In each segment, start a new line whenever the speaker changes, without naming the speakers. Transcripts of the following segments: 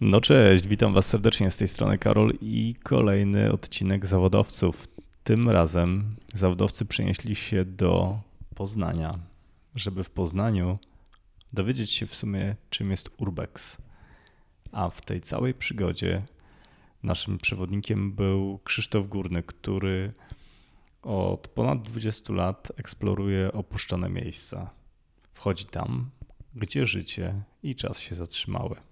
No cześć, witam Was serdecznie z tej strony Karol i kolejny odcinek zawodowców. Tym razem zawodowcy przenieśli się do Poznania, żeby w Poznaniu dowiedzieć się w sumie, czym jest Urbex. A w tej całej przygodzie naszym przewodnikiem był Krzysztof Górny, który od ponad 20 lat eksploruje opuszczone miejsca. Wchodzi tam, gdzie życie i czas się zatrzymały.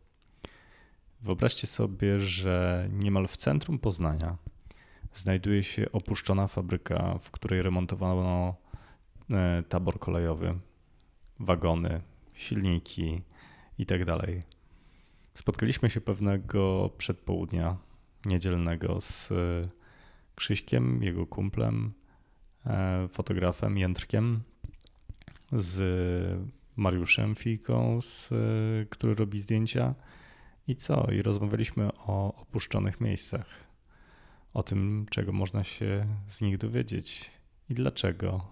Wyobraźcie sobie, że niemal w centrum Poznania znajduje się opuszczona fabryka, w której remontowano e, tabor kolejowy, wagony, silniki itd. Tak Spotkaliśmy się pewnego przedpołudnia niedzielnego z Krzyśkiem, jego kumplem, e, fotografem Jędrkiem, z Mariuszem Fiką, z, który robi zdjęcia i co? I rozmawialiśmy o opuszczonych miejscach, o tym, czego można się z nich dowiedzieć i dlaczego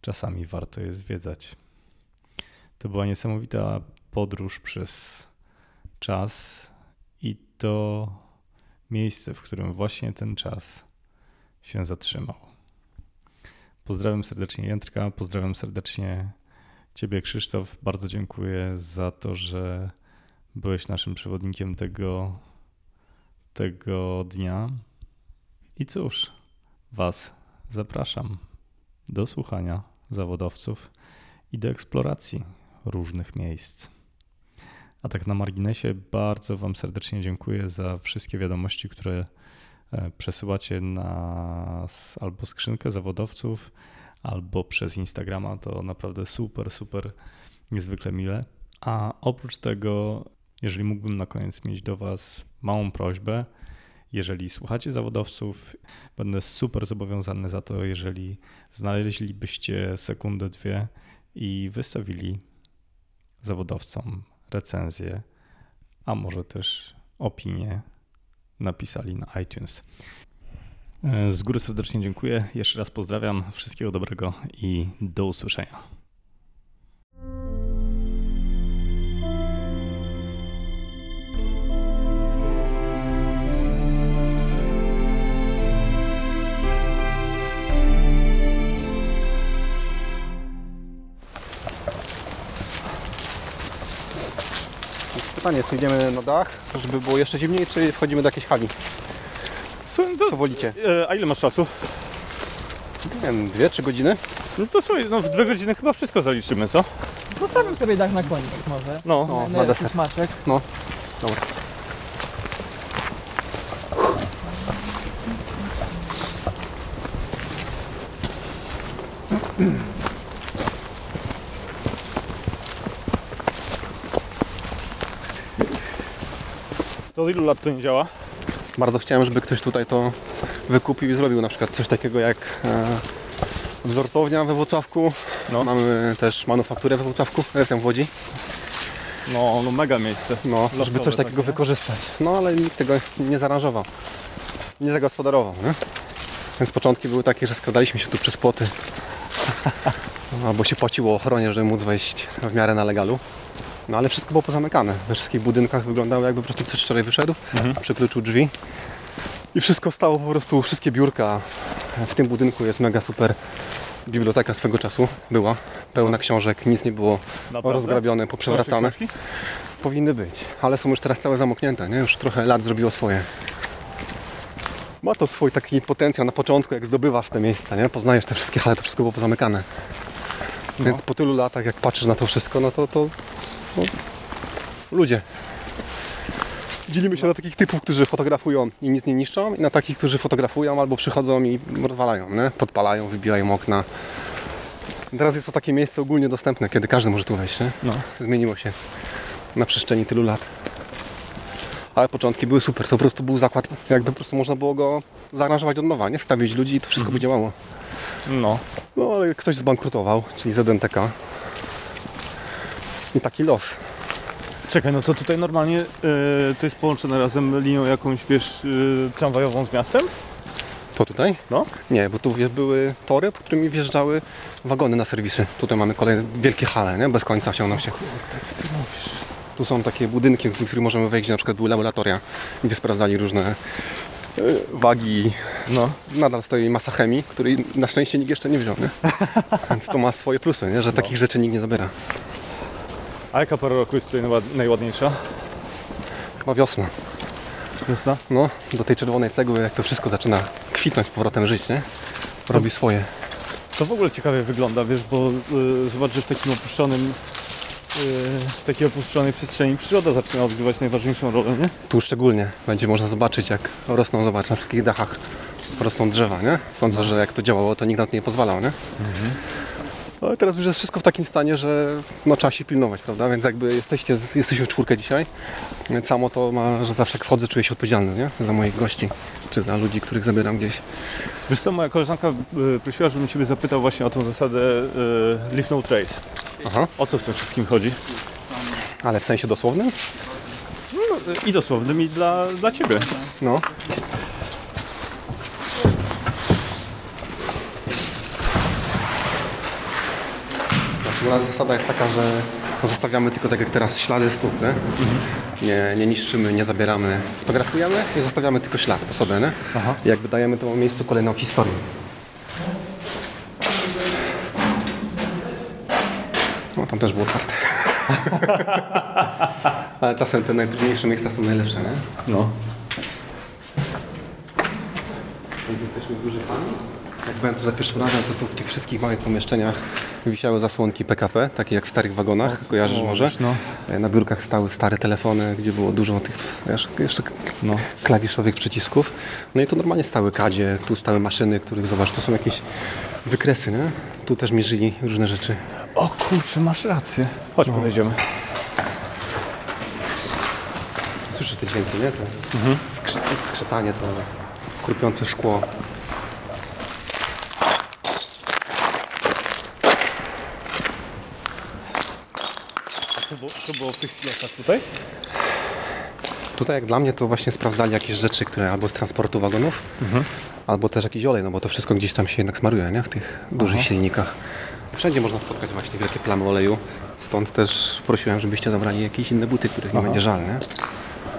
czasami warto je zwiedzać. To była niesamowita podróż przez czas i to miejsce, w którym właśnie ten czas się zatrzymał. Pozdrawiam serdecznie Jędrka, pozdrawiam serdecznie Ciebie Krzysztof. Bardzo dziękuję za to, że Byłeś naszym przewodnikiem tego, tego dnia. I cóż, Was zapraszam do słuchania zawodowców i do eksploracji różnych miejsc. A tak na marginesie, bardzo Wam serdecznie dziękuję za wszystkie wiadomości, które e, przesyłacie nas albo skrzynkę zawodowców, albo przez Instagrama. To naprawdę super, super, niezwykle mile. A oprócz tego jeżeli mógłbym na koniec mieć do Was małą prośbę, jeżeli słuchacie zawodowców, będę super zobowiązany za to, jeżeli znaleźlibyście sekundę, dwie i wystawili zawodowcom recenzję, a może też opinię napisali na iTunes. Z góry serdecznie dziękuję. Jeszcze raz pozdrawiam. Wszystkiego dobrego i do usłyszenia.
Pytanie, czy idziemy na dach, żeby było jeszcze zimniej, czy wchodzimy do jakiejś hali?
Słuchaj,
to, Co wolicie?
E, a ile masz czasu?
Nie wiem, dwie, trzy godziny?
No to słuchaj, no w dwie godziny chyba wszystko zaliczymy, co?
Zostawiam sobie dach na koniec może.
No,
No,
na
na
jakiś
deser.
smaczek.
No, dobra.
To od ilu lat to nie działa?
Bardzo chciałem, żeby ktoś tutaj to wykupił i zrobił na przykład coś takiego jak e, wzortownia we Włocławku.
No.
Mamy też manufakturę we Włocławku, jestem w Łodzi.
No, no mega miejsce.
No,
Loftowe
żeby coś takiego
takie.
wykorzystać. No ale nikt tego nie zaaranżował. Nie zagospodarował, nie? Więc początki były takie, że skradaliśmy się tu przez płoty. Albo się płaciło ochronie, żeby móc wejść w miarę na legalu. No ale wszystko było pozamykane. We wszystkich budynkach wyglądało jakby po prostu ktoś wczoraj wyszedł, przykluczył drzwi. I wszystko stało po prostu, wszystkie biurka. W tym budynku jest mega super biblioteka swego czasu. Była pełna książek, nic nie było
Naprawdę?
rozgrabione, poprzewracane. Powinny być, ale są już teraz całe zamknięte, nie? Już trochę lat zrobiło swoje. Ma to swój taki potencjał na początku, jak zdobywasz te miejsca, nie? Poznajesz te wszystkie hale, to wszystko było pozamykane. Więc po tylu latach, jak patrzysz na to wszystko, no to, to no, ludzie. Dzielimy się na takich typów, którzy fotografują i nic nie niszczą i na takich, którzy fotografują albo przychodzą i rozwalają, nie? podpalają, wybijają okna. Teraz jest to takie miejsce ogólnie dostępne, kiedy każdy może tu wejść. Nie?
No.
Zmieniło się na przestrzeni tylu lat. Ale początki były super, to po prostu był zakład, jakby po prostu można było go zaaranżować od nowa, nie? Wstawić ludzi i to wszystko by działało.
No.
No ale ktoś zbankrutował, czyli ZNTK. I taki los.
Czekaj, no to tutaj normalnie e, to jest połączone razem linią jakąś, wiesz, e, tramwajową z miastem?
To tutaj?
No.
Nie, bo tu były tory, po którymi wjeżdżały wagony na serwisy. Tutaj mamy kolejne wielkie hale, nie? Bez końca ciągną się. Tu są takie budynki, do których możemy wejść, na przykład były laboratoria, gdzie sprawdzali różne e, wagi.
No.
Nadal stoi masa chemii, której na szczęście nikt jeszcze nie wziął, nie? Więc to ma swoje plusy, nie? że takich rzeczy nikt nie zabiera.
A jaka pora roku jest tutaj najład- najładniejsza?
Chyba wiosna.
Wiosna?
No, do tej czerwonej cegły, jak to wszystko zaczyna kwitnąć z powrotem żyć, nie? Robi swoje.
To w ogóle ciekawie wygląda, wiesz, bo y, zobacz, że w takim opuszczonym y, w takiej opuszczonej przestrzeni przyroda zaczyna odgrywać najważniejszą rolę, nie?
Tu szczególnie będzie można zobaczyć, jak rosną, zobacz, na wszystkich dachach rosną drzewa, nie? Sądzę, że jak to działało, to nikt na to nie pozwalał, nie? Ale teraz już jest wszystko w takim stanie, że no, trzeba się pilnować, prawda? Więc jakby jesteście, jesteśmy w czwórkę dzisiaj, więc samo to ma, że zawsze jak wchodzę, czuję się odpowiedzialny, nie? Za moich gości, czy za ludzi, których zabieram gdzieś.
Wiesz co, moja koleżanka y, prosiła, żebym Ciebie zapytał właśnie o tą zasadę y, Leave No Trace.
Aha.
O co w tym wszystkim chodzi?
Ale w sensie dosłownym?
No, I dosłownym, i dla, dla Ciebie.
No. U nas zasada jest taka, że zostawiamy tylko tak jak teraz ślady stóp, nie? Nie, nie niszczymy, nie zabieramy. Fotografujemy i zostawiamy tylko ślad po sobie, nie?
Aha.
I jakby dajemy temu miejscu kolejną historię. No tam też było otwarte. Ale czasem te najtrudniejsze miejsca są najlepsze, nie?
No.
Więc jesteśmy duży fani. Jak byłem tu za pierwszym razem, to tu w tych wszystkich małych pomieszczeniach wisiały zasłonki PKP, takie jak w starych wagonach, kojarzysz może?
mówisz, no.
E, Na biurkach stały stare telefony, gdzie było dużo tych wiesz, jeszcze
No.
klawiszowych przycisków. No i tu normalnie stały kadzie, tu stały maszyny, których zobacz, to są jakieś wykresy, nie? Tu też mierzyli różne rzeczy.
O kurczę, masz rację. Chodź, podejdziemy.
Słyszysz te dźwięki, nie? To skrzy- skrzytanie, to krupiące szkło.
Co było, w tych silosach tutaj?
Tutaj jak dla mnie to właśnie sprawdzali jakieś rzeczy, które albo z transportu wagonów, albo też jakiś olej, no bo to wszystko gdzieś tam się jednak smaruje, nie? W tych dużych silnikach. Wszędzie można spotkać właśnie wielkie plamy oleju, stąd też prosiłem, żebyście zabrali jakieś inne buty, których nie będzie żal, nie?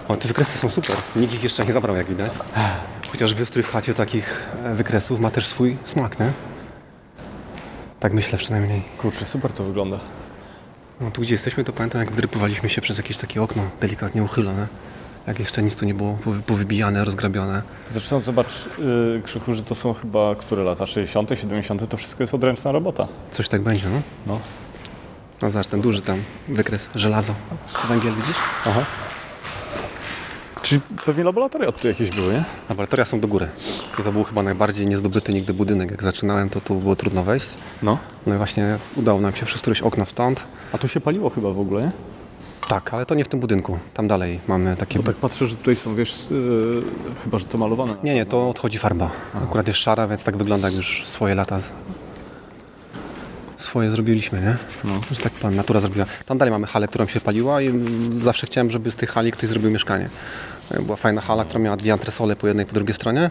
O, te wykresy są super. Nikt ich jeszcze nie zabrał, jak widać. Chociaż wystrój w chacie takich e, wykresów ma też swój smak, nie? Tak myślę przynajmniej.
Kurczę, super to wygląda.
No tu gdzie jesteśmy, to pamiętam jak wdrypowaliśmy się przez jakieś takie okno delikatnie uchylone. Jak jeszcze nic tu nie było powy- powybijane, rozgrabione.
Zresztą zobacz, yy, Krzychu, że to są chyba które lata? 60., 70., to wszystko jest odręczna robota.
Coś tak będzie, no.
No.
No zobacz, ten duży tam wykres, żelazo. Węgiel widzisz?
Aha. Czyli pewnie laboratoria tu jakieś były, nie?
Laboratoria są do góry. I to był chyba najbardziej niezdobyty nigdy budynek. Jak zaczynałem, to tu było trudno wejść.
No.
No i właśnie udało nam się przez któreś okno stąd.
A tu się paliło chyba w ogóle, nie?
Tak, ale to nie w tym budynku. Tam dalej mamy takie...
Bo tak patrzę, że tutaj są, wiesz, yy, chyba, że to malowane.
Nie, nie, to odchodzi farba. Akurat jest szara, więc tak wygląda, jak już swoje lata z... swoje zrobiliśmy, nie?
No.
Że tak pan natura zrobiła. Tam dalej mamy halę, którą się paliła i zawsze chciałem, żeby z tej hali ktoś zrobił mieszkanie. E, Była fajna hala, która miała dwie antresole po jednej i po drugiej stronie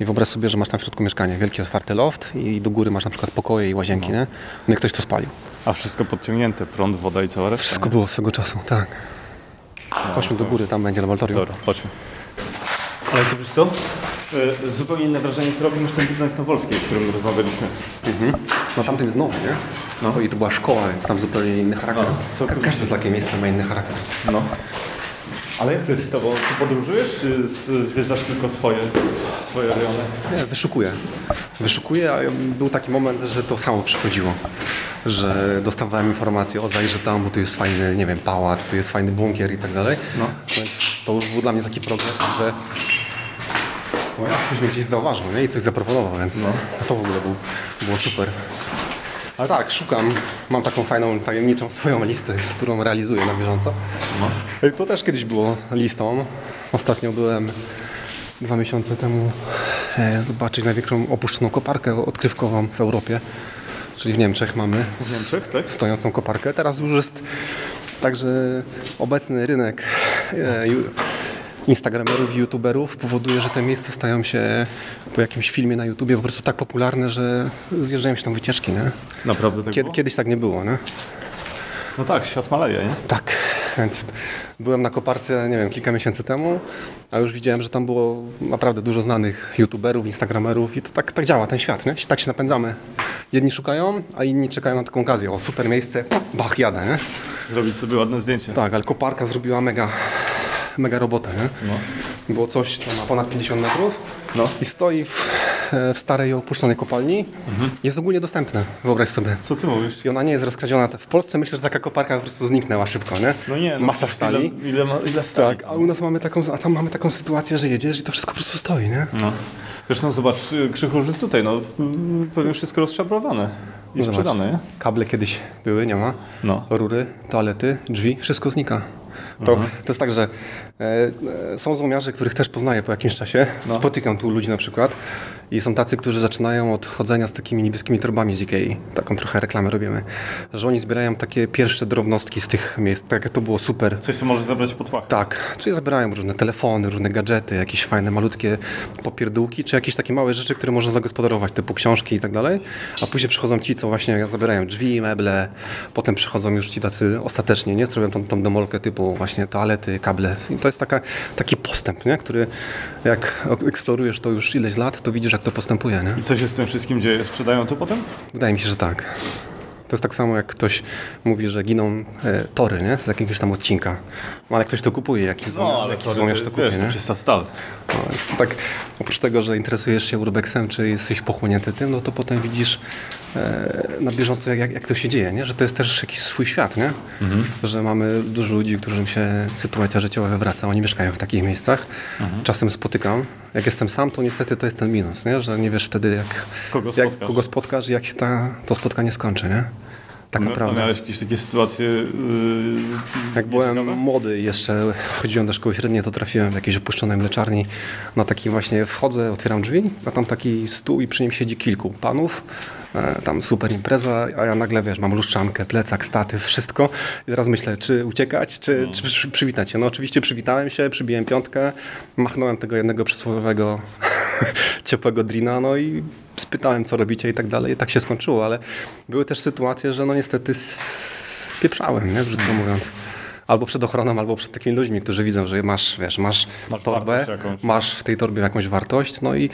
i wyobraź sobie, że masz tam w środku mieszkanie. Wielki, otwarty loft i do góry masz na przykład pokoje i łazienki, nie? No i ktoś to spalił.
A wszystko podciągnięte, prąd, woda i cała reszta.
Wszystko
nie?
było swego czasu, tak. Chodźmy do góry, tam będzie laboratorium.
Dobra, chodźmy. Ale to wiesz co? Yy, zupełnie inne wrażenie to robi niż ten budynek na Wolskiej, o którym rozmawialiśmy.
No tamten jest nowy, nie?
No.
To i to była szkoła, więc tam zupełnie inny charakter.
Co
Ka- Każde takie miejsce ma inny charakter.
No. Ale jak to jest z tobą? Ty podróżujesz, czy zwiedzasz tylko swoje, swoje rejony?
Nie, wyszukuję. Wyszukuję, a był taki moment, że to samo przychodziło. Że dostawałem informacje, o zajrzę tam, bo tu jest fajny, nie wiem, pałac, tu jest fajny bunkier i tak dalej.
No.
Więc to już był dla mnie taki progres, że no, ktoś mnie gdzieś zauważył nie? i coś zaproponował, więc
No.
to w ogóle był, było super. Ale tak, szukam. Mam taką fajną, tajemniczą swoją listę, z którą realizuję na bieżąco.
No.
To też kiedyś było listą. Ostatnio byłem dwa miesiące temu e, zobaczyć największą opuszczoną koparkę odkrywkową w Europie. Czyli w Niemczech mamy
W Niemczech, tak?
stojącą koparkę. Teraz już jest także obecny rynek e, instagramerów i youtuberów powoduje, że te miejsca stają się po jakimś filmie na YouTubie po prostu tak popularne, że zjeżdżają się tam wycieczki, nie?
Naprawdę tak
Kiedy,
było?
kiedyś tak nie było, nie?
No tak, świat maleje, nie?
Tak. Więc byłem na koparce, nie wiem, kilka miesięcy temu, a już widziałem, że tam było naprawdę dużo znanych youtuberów, instagramerów i to tak, tak działa ten świat, nie? Tak się napędzamy. Jedni szukają, a inni czekają na taką okazję. O, super miejsce, bach, jadę, nie?
Zrobić sobie ładne zdjęcie.
Tak, ale koparka zrobiła mega, mega robotę, nie?
No.
Było coś, co ma ponad 50 metrów
No.
i stoi w, w starej opuszczonej kopalni. Jest ogólnie dostępne, wyobraź sobie.
Co ty mówisz?
I ona nie jest rozkradziona. W Polsce myślę, że taka koparka po prostu zniknęła szybko, nie?
No nie, no
Masa stali.
Ile, ile, ma- ile stali?
Tak, a u nas mamy taką, a tam mamy taką sytuację, że jedziesz i to wszystko po prostu stoi, nie?
No. Zresztą zobacz, y, Krzychu, że tutaj, no, pewnie wszystko rozszabrowane i
No
sprzedane, nie?
Kable kiedyś były, nie ma.
No.
Rury, toalety, drzwi, wszystko znika. To, to jest tak, że e, e, są złomiarze, których też poznaję po jakimś czasie.
No.
Spotykam tu ludzi na przykład i są tacy, którzy zaczynają od chodzenia z takimi niebieskimi torbami z Ikei. Taką trochę reklamę robimy. Że oni zbierają takie pierwsze drobnostki z tych miejsc. Tak jak to było super.
Coś, co możesz zabrać pod pachę.
Tak, czyli zabierają różne telefony, różne gadżety, jakieś fajne, malutkie popierdółki, czy jakieś takie małe rzeczy, które można zagospodarować, typu książki i tak dalej. A później przychodzą ci, co właśnie zabierają drzwi, meble, potem przychodzą już ci tacy ostatecznie, nie? Zrobią tą, tą demolkę typu właśnie toalety, kable. I to jest taka, taki postęp, nie? Który jak eksplorujesz to już ileś lat, to widzisz, jak to postępuje, nie?
I co się z tym wszystkim dzieje? Sprzedają to potem?
Wydaje mi się, że tak. To jest tak samo, jak ktoś mówi, że giną e, tory, nie? Z jakiegoś tam odcinka. No, ale ktoś to kupuje, jakiś, jakiś złomiarz to kupuje,
wiesz,
nie?
to czysta stal.
No, jest to tak, oprócz tego, że interesujesz się urbexem, czy jesteś pochłonięty tym, no to potem widzisz na bieżąco, jak, jak, jak to się dzieje, nie? że to jest też jakiś swój świat, nie? że mamy dużo ludzi, którym się sytuacja życiowa wywraca, oni mieszkają w takich miejscach. Czasem spotykam. Jak jestem sam, to niestety to jest ten minus, nie? że nie wiesz wtedy, jak,
Kogo
jak,
spotkasz?
kogo spotkasz i jak się ta, to spotkanie skończy. Nie? Tak
No,
naprawdę.
A miałeś jakieś takie sytuacje yy,
Jak byłem młody jeszcze chodziłem do szkoły średniej, to trafiłem w jakiejś opuszczonej mleczarni. Na taki właśnie wchodzę, otwieram drzwi, a tam taki stół i przy nim siedzi kilku panów. E, Tam super impreza, a ja nagle, wiesz, mam lustrzankę, plecak, statyw, wszystko. I teraz myślę, czy uciekać, czy, czy przy- przywitać się. No oczywiście przywitałem się, przybiłem piątkę, machnąłem tego jednego przysłowiowego ciepłego drina, no i spytałem, co robicie i tak dalej. I tak się skończyło, ale były też sytuacje, że no niestety spieprzałem, nie, brzydko mówiąc. Albo przed ochroną, albo przed takimi ludźmi, którzy widzą, że masz, wiesz, masz,
Masz
torbę, masz w tej torbie jakąś wartość, no i,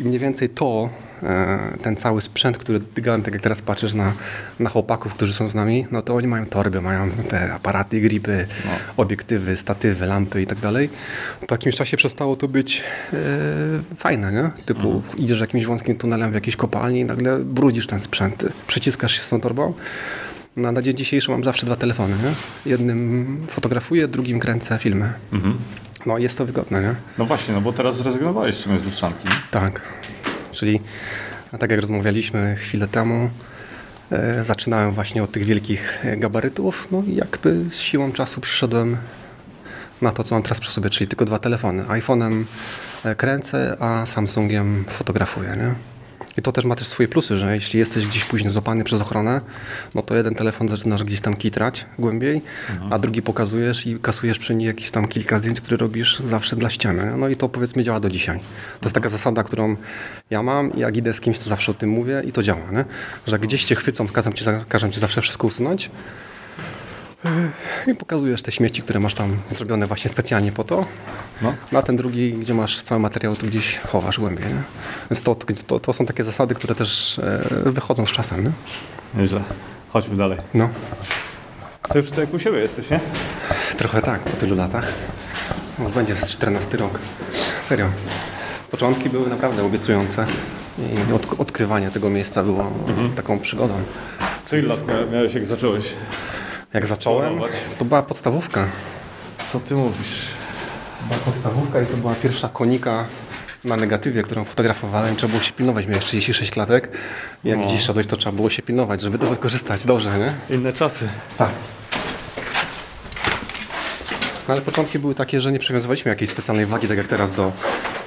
i mniej więcej to, e, ten cały sprzęt, który dygałem, tak jak teraz patrzysz na, na chłopaków, którzy są z nami, no to oni mają torby, mają te aparaty, gripy,
No.
obiektywy, statywy, lampy i tak dalej. Po jakimś czasie przestało to być e, fajne, nie? Typu
Mhm.
idziesz jakimś wąskim tunelem w jakiejś kopalni i nagle brudzisz ten sprzęt, przyciskasz się z tą torbą. Na, na dzień dzisiejszy mam zawsze dwa telefony, nie? Jednym fotografuję, drugim kręcę filmy.
Mhm.
No jest to wygodne, nie?
No właśnie, no bo teraz zrezygnowałeś w sumie z lustrzanki.
Tak. Czyli tak jak rozmawialiśmy chwilę temu, e, zaczynałem właśnie od tych wielkich e, gabarytów, no i jakby z siłą czasu przyszedłem na to, co mam teraz przy sobie, czyli tylko dwa telefony. iPhone'em e, kręcę, a Samsungiem fotografuję, nie? I to też ma też swoje plusy, że jeśli jesteś gdzieś później złapany przez ochronę, no to jeden telefon zaczynasz gdzieś tam kitrać głębiej, a drugi pokazujesz i kasujesz przy nim jakieś tam kilka zdjęć, które robisz zawsze dla ściany. No i to powiedzmy działa do dzisiaj. To jest taka zasada, którą ja mam jak idę z kimś, to zawsze o tym mówię i to działa, nie? że gdzieś cię chwycą, każą ci, każą ci zawsze wszystko usunąć, i pokazujesz te śmieci, które masz tam zrobione właśnie specjalnie po to.
No.
Na ten drugi, gdzie masz cały materiał, to gdzieś chowasz głębiej. Nie? Więc to, to, to są takie zasady, które też e, wychodzą z czasem. Nie?
Nieźle. Chodźmy dalej.
No,
To już tutaj u siebie jesteś, nie?
trochę tak po tylu latach. No, będzie z 14 rok. Serio. Początki były naprawdę obiecujące i od, odkrywanie tego miejsca było taką przygodą.
Czy ile lat mia- miałeś jak zacząłeś?
Jak zacząłem, to była podstawówka.
Co ty mówisz?
Była podstawówka i to była pierwsza konika na negatywie, którą fotografowałem. Trzeba było się pilnować, miałeś 36 klatek. Jak
No.
gdzieś szedłeś, to trzeba było się pilnować, żeby to wykorzystać dobrze, nie?
Inne czasy.
Tak. No, ale początki były takie, że nie przywiązywaliśmy jakiejś specjalnej wagi, tak jak teraz do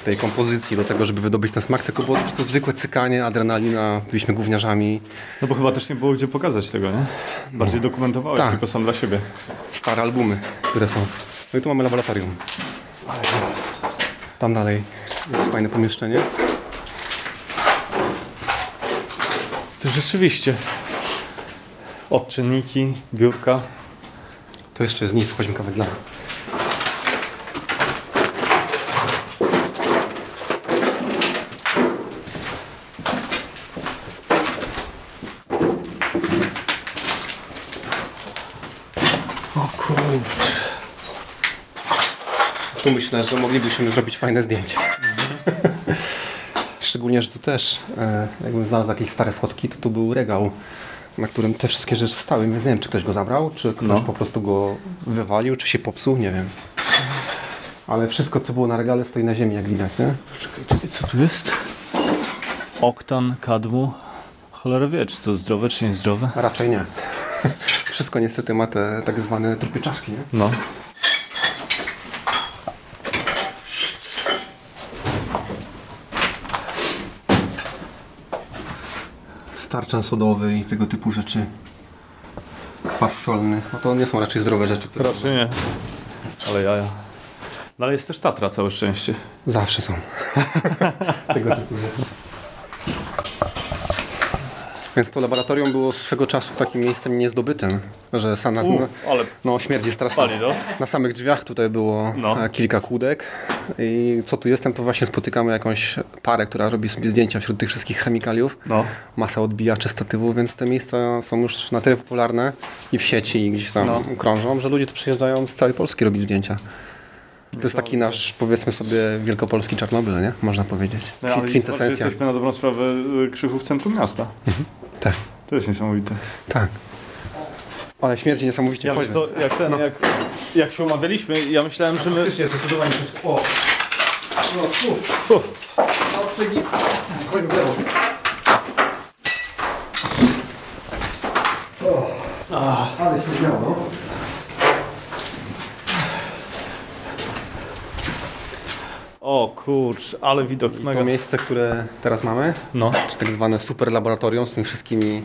tej kompozycji, do tego, żeby wydobyć ten smak, tylko było po prostu zwykłe cykanie, adrenalina, byliśmy gówniarzami,
No bo chyba też nie było gdzie pokazać tego, nie? Bardziej dokumentowałeś
Tak.
tylko sam dla siebie.
stare albumy, które są. No i tu mamy laboratorium. Tam dalej jest fajne pomieszczenie.
To rzeczywiście. Odczynniki, biurka.
To jeszcze jest nic, chodźmy kawę dla. Tu myślę, że moglibyśmy zrobić fajne zdjęcie. Szczególnie, że tu też, e, jakbym znalazł jakieś stare fotki, to tu był regał, na którym te wszystkie rzeczy stały. Więc nie wiem, czy ktoś go zabrał, czy ktoś
No.
po prostu go wywalił, czy się popsuł, nie wiem. Ale wszystko, co było na regale, stoi na ziemi, jak widać, nie?
Czekaj, czekaj, co tu jest? Oktan, kadmu. Cholera wie, czy to zdrowe, czy niezdrowe?
Raczej nie. Wszystko niestety ma te tak zwane trupy czaszki, nie?
No.
Starczan sodowy i tego typu rzeczy. Kwas solny. No to nie są raczej zdrowe rzeczy, które
Raczej nie. Ale jaja. No ale jest też Tatra, całe szczęście.
zawsze są. tego typu rzeczy. Więc to laboratorium było swego czasu takim miejscem niezdobytym, że sam nas,
U,
no,
ale
no śmierdzi strasznie.
pali, no.
Na samych drzwiach tutaj było
No.
e, kilka kłódek i co tu jestem, to właśnie spotykamy jakąś parę, która robi sobie zdjęcia wśród tych wszystkich chemikaliów.
No.
Masa odbijaczy statywów, więc te miejsca są już na tyle popularne i w sieci i gdzieś tam
No.
krążą, że ludzie tu przyjeżdżają z całej Polski robić zdjęcia. To jest taki nasz, powiedzmy sobie, wielkopolski Czarnobyl, nie? Można powiedzieć.
no ale
Kwintesencja.
zobacz, jesteśmy na dobrą sprawę y, krzychu w centrum miasta.
Tak,
To jest niesamowite.
tak. Ale śmierci niesamowicie.
Ja wiesz co, jak, ten, jak, jak się umawialiśmy, ja myślałem, że my...
Faktycznie, zdecydowanie. O! No, tu. Chodźmy w lewo. O. Ale się śmiało,
O kurcz, ale widok
To
mega.
miejsce, które teraz mamy,
No.
czy tak zwane super laboratorium z tymi wszystkimi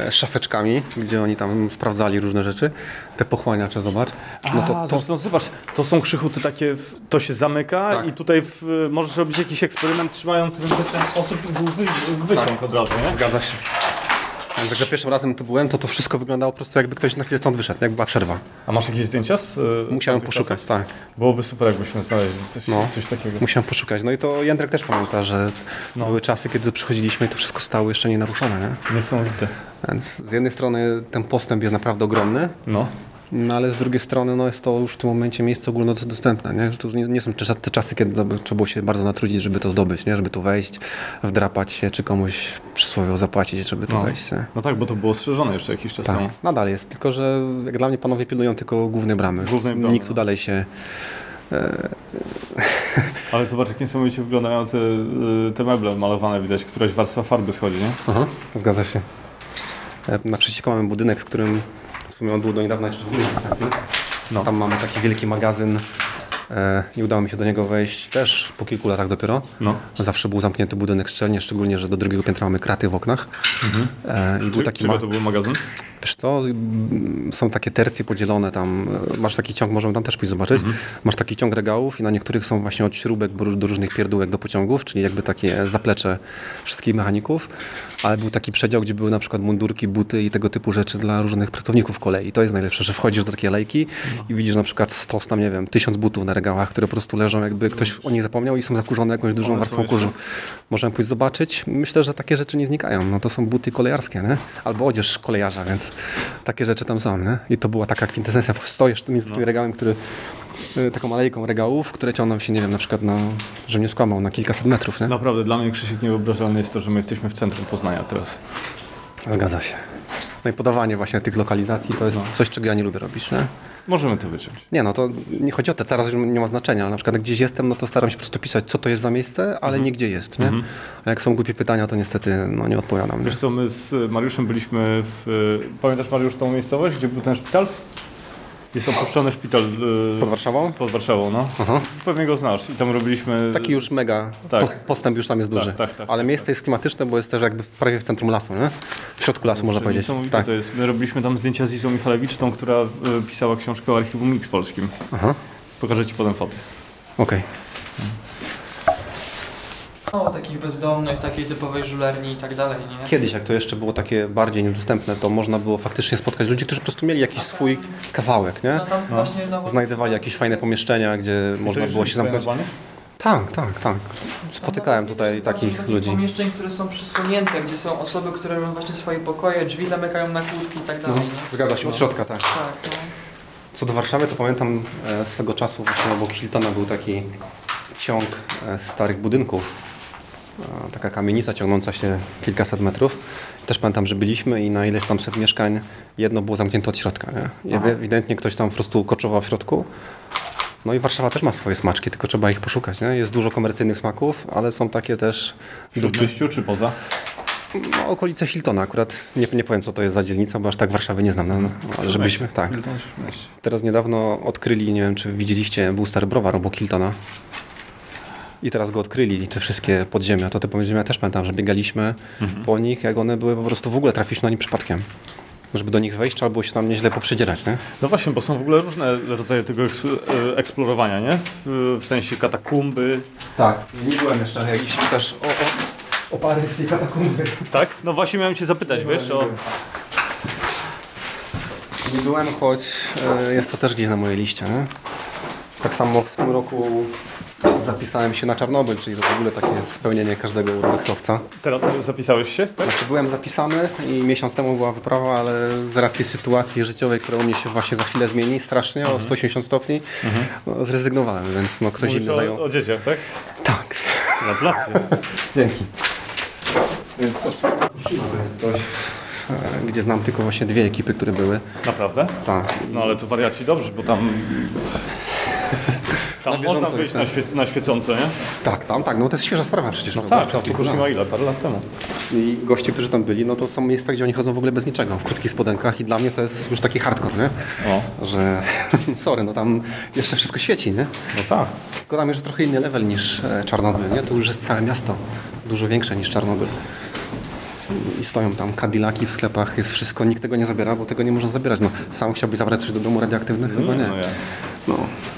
e, szafeczkami, gdzie oni tam sprawdzali różne rzeczy. Te pochłaniacze, zobacz. No to, to,
zresztą zobacz, to są krzychuty takie, w, to się zamyka
Tak.
i tutaj w, możesz robić jakiś eksperyment trzymając w ten sposób i wyciąg od razu, nie?
zgadza się. Więc jak za pierwszym razem tu byłem, to to wszystko wyglądało po prostu jakby ktoś na chwilę stąd wyszedł, jak była przerwa.
A masz jakieś zdjęcia z y,
Musiałem
z
poszukać, tak.
Byłoby super, jakbyśmy znaleźli coś,
No.
coś takiego.
Musiałem poszukać. No i to Jędrek też pamięta, że
No.
były czasy, kiedy przychodziliśmy i to wszystko stało jeszcze nienaruszone, nie?
Niesamowite.
Więc z jednej strony ten postęp jest naprawdę ogromny,
No.
No ale z drugiej strony no jest to już w tym momencie miejsce ogólnodostępne, nie? To już nie, nie są te, czasy, kiedy trzeba było się bardzo natrudzić, żeby to zdobyć, nie? Żeby tu wejść, wdrapać się, czy komuś przysłowiowo zapłacić, żeby tu
No.
wejść, nie?
no tak, bo to było strzeżone jeszcze jakiś czas
Tak,
temu.
nadal jest, tylko że jak dla mnie panowie pilnują tylko głównej bramy.
Głównej bramy,
Nikt tu
no.
dalej się...
Ale zobacz, jak niesamowicie wyglądają te, y, te meble malowane, widać, któraś warstwa farby schodzi, nie?
Aha, zgadza się. E, Naprzeciwko mamy budynek, w którym w sumie on był do niedawna jeszcze w dostępny.
No.
Tam mamy taki wielki magazyn e, i udało mi się do niego wejść też po kilku latach dopiero.
No.
Zawsze był zamknięty budynek szczelnie, szczególnie, że do drugiego piętra mamy kraty w oknach. E, I był
Czy,
taki ma...
to był magazyn?
Wiesz co, są takie tercje podzielone tam. e, Masz taki ciąg, możemy tam też pójść zobaczyć. Masz taki ciąg regałów i na niektórych są właśnie od śrubek do, różnych pierdółek do pociągów, czyli jakby takie zaplecze wszystkich mechaników. Ale był taki przedział, gdzie były na przykład mundurki, buty i tego typu rzeczy dla różnych pracowników kolei. To jest najlepsze, że wchodzisz do takiej lejki i widzisz na przykład stos tam, nie wiem, tysiąc butów na regałach, które po prostu leżą, jakby ktoś o nich zapomniał i są zakurzone jakąś dużą
One
warstwą kurzu. Możemy pójść zobaczyć. Myślę, że takie rzeczy nie znikają. No to są buty kolejarskie, nie? Albo odzież kolejarza, więc takie rzeczy tam są, nie? I to była taka kwintesencja. Stoisz między tym regałem, który y, taką alejką regałów, które ciągną się, nie wiem, na przykład na, że nie skłamał, na kilkaset metrów, nie?
Naprawdę, dla mnie Krzysiek niewyobrażalne jest to, że my jesteśmy w centrum Poznania teraz.
Zgadza się. No i podawanie właśnie tych lokalizacji to jest coś, czego ja nie lubię robić, nie?
Możemy to wyciąć.
Nie no, to nie chodzi o to, teraz już nie ma znaczenia, ale na przykład jak gdzieś jestem, no to staram się po prostu pisać, co to jest za miejsce, ale nie gdzie jest, nie? A jak są głupie pytania, to niestety no, nie odpowiadam. Nie?
Wiesz co, my z Mariuszem byliśmy w... Pamiętasz Mariusz tą miejscowość, gdzie był ten szpital? Jest opuszczony szpital y,
Pod Warszawą?
pod Warszawą, no.
Aha.
Pewnie go znasz. I tam robiliśmy...
Taki już mega
Tak.
po, postęp już tam jest
Tak,
duży.
tak, tak,
Ale
tak,
miejsce jest klimatyczne, bo jest też jakby prawie w centrum lasu, nie? W środku lasu można powiedzieć. Tak.
to jest. My robiliśmy tam zdjęcia z Izą Michalewicz, tą, która y, pisała książkę o archiwum Mix polskim.
Aha,
Pokażę Ci potem foty.
okej.
O, takich bezdomnych, takiej typowej żulerni i tak dalej, nie?
Kiedyś, jak to jeszcze było takie bardziej niedostępne, to można było faktycznie spotkać ludzi, którzy po prostu mieli jakiś swój kawałek, nie?
No tam właśnie no,
Znajdowali jakieś fajne pomieszczenia, gdzie można było się zamknąć. Tak, tak, tak. Spotykałem tutaj takich ludzi.
pomieszczeń, które są przysłonięte, gdzie są osoby, które mają właśnie swoje pokoje, drzwi zamykają na kłódki i tak
No,
dalej, nie?
zgadza się, od środka, tak.
Tak, no.
Co do Warszawy, to pamiętam e, swego czasu właśnie obok Hiltona był taki ciąg e, starych budynków. Taka kamienica ciągnąca się kilkaset metrów. Też pamiętam, że byliśmy i na ileś tam set mieszkań jedno było zamknięte od środka. Nie? I ewidentnie ktoś tam po prostu koczował w środku. No i Warszawa też ma swoje smaczki, tylko trzeba ich poszukać. Nie? Jest dużo komercyjnych smaków, ale są takie też
W Śródmieściu czy poza?
no, okolice Hiltona. Akurat nie, nie powiem, co to jest za dzielnica, bo aż tak Warszawy nie znam. No, no, ale żebyśmy, tak. Teraz niedawno odkryli, nie wiem czy widzieliście, był stary browar obok Hiltona. I teraz go odkryli, te wszystkie podziemia. To te podziemia też pamiętam, że biegaliśmy po nich, jak one były po prostu w ogóle trafiliśmy na nie przypadkiem. Żeby do nich wejść, trzeba było się tam nieźle poprzedzierać, nie?
No właśnie, bo są w ogóle różne rodzaje tego eks- e, eksplorowania, nie? W, w sensie katakumby.
Tak. Nie byłem jeszcze, jak jeśli też o, o, o parę katakumby.
Tak? No właśnie miałem cię zapytać, wiesz, o...
Nie byłem, choć e, jest to też gdzieś na mojej liście, nie? Tak samo w tym roku zapisałem się na Czarnobyl, czyli to w ogóle takie spełnienie każdego urbexowca.
Teraz zapisałeś się, tak?
Znaczy byłem zapisany i miesiąc temu była wyprawa, ale z racji sytuacji życiowej, która u mnie się właśnie za chwilę zmieni strasznie o 180 stopni, no, zrezygnowałem, więc no, ktoś
Mówisz
inny
o,
zajął.
o dzieciach, tak?
Tak.
Gratulacje.
Dzięki. Więc to, to jest coś, e, gdzie znam tylko właśnie dwie ekipy, które były.
Naprawdę?
Tak.
No ale to wariaci dobrze, bo tam... Tam
Na bieżąco
można wyjść na, na świecące, nie?
Tak, tam, tak, no to jest świeża sprawa przecież.
No tak, tam Fukushima ile? Parę lat temu.
I goście, którzy tam byli, no to są miejsca, gdzie oni chodzą w ogóle bez niczego, w krótkich spodenkach i dla mnie to jest już taki hardcore, nie?
O,
Że, sorry, no tam jeszcze wszystko świeci, nie?
no tak.
Tylko tam już trochę inny level niż e, Czarnobyl, nie? To już jest całe miasto, dużo większe niż Czarnobyl. I stoją tam Cadillaki w sklepach, jest wszystko, nikt tego nie zabiera, bo tego nie można zabierać. No, sam chciałbyś zabrać coś do domu radioaktywne? Chyba nie.
no ja.
No,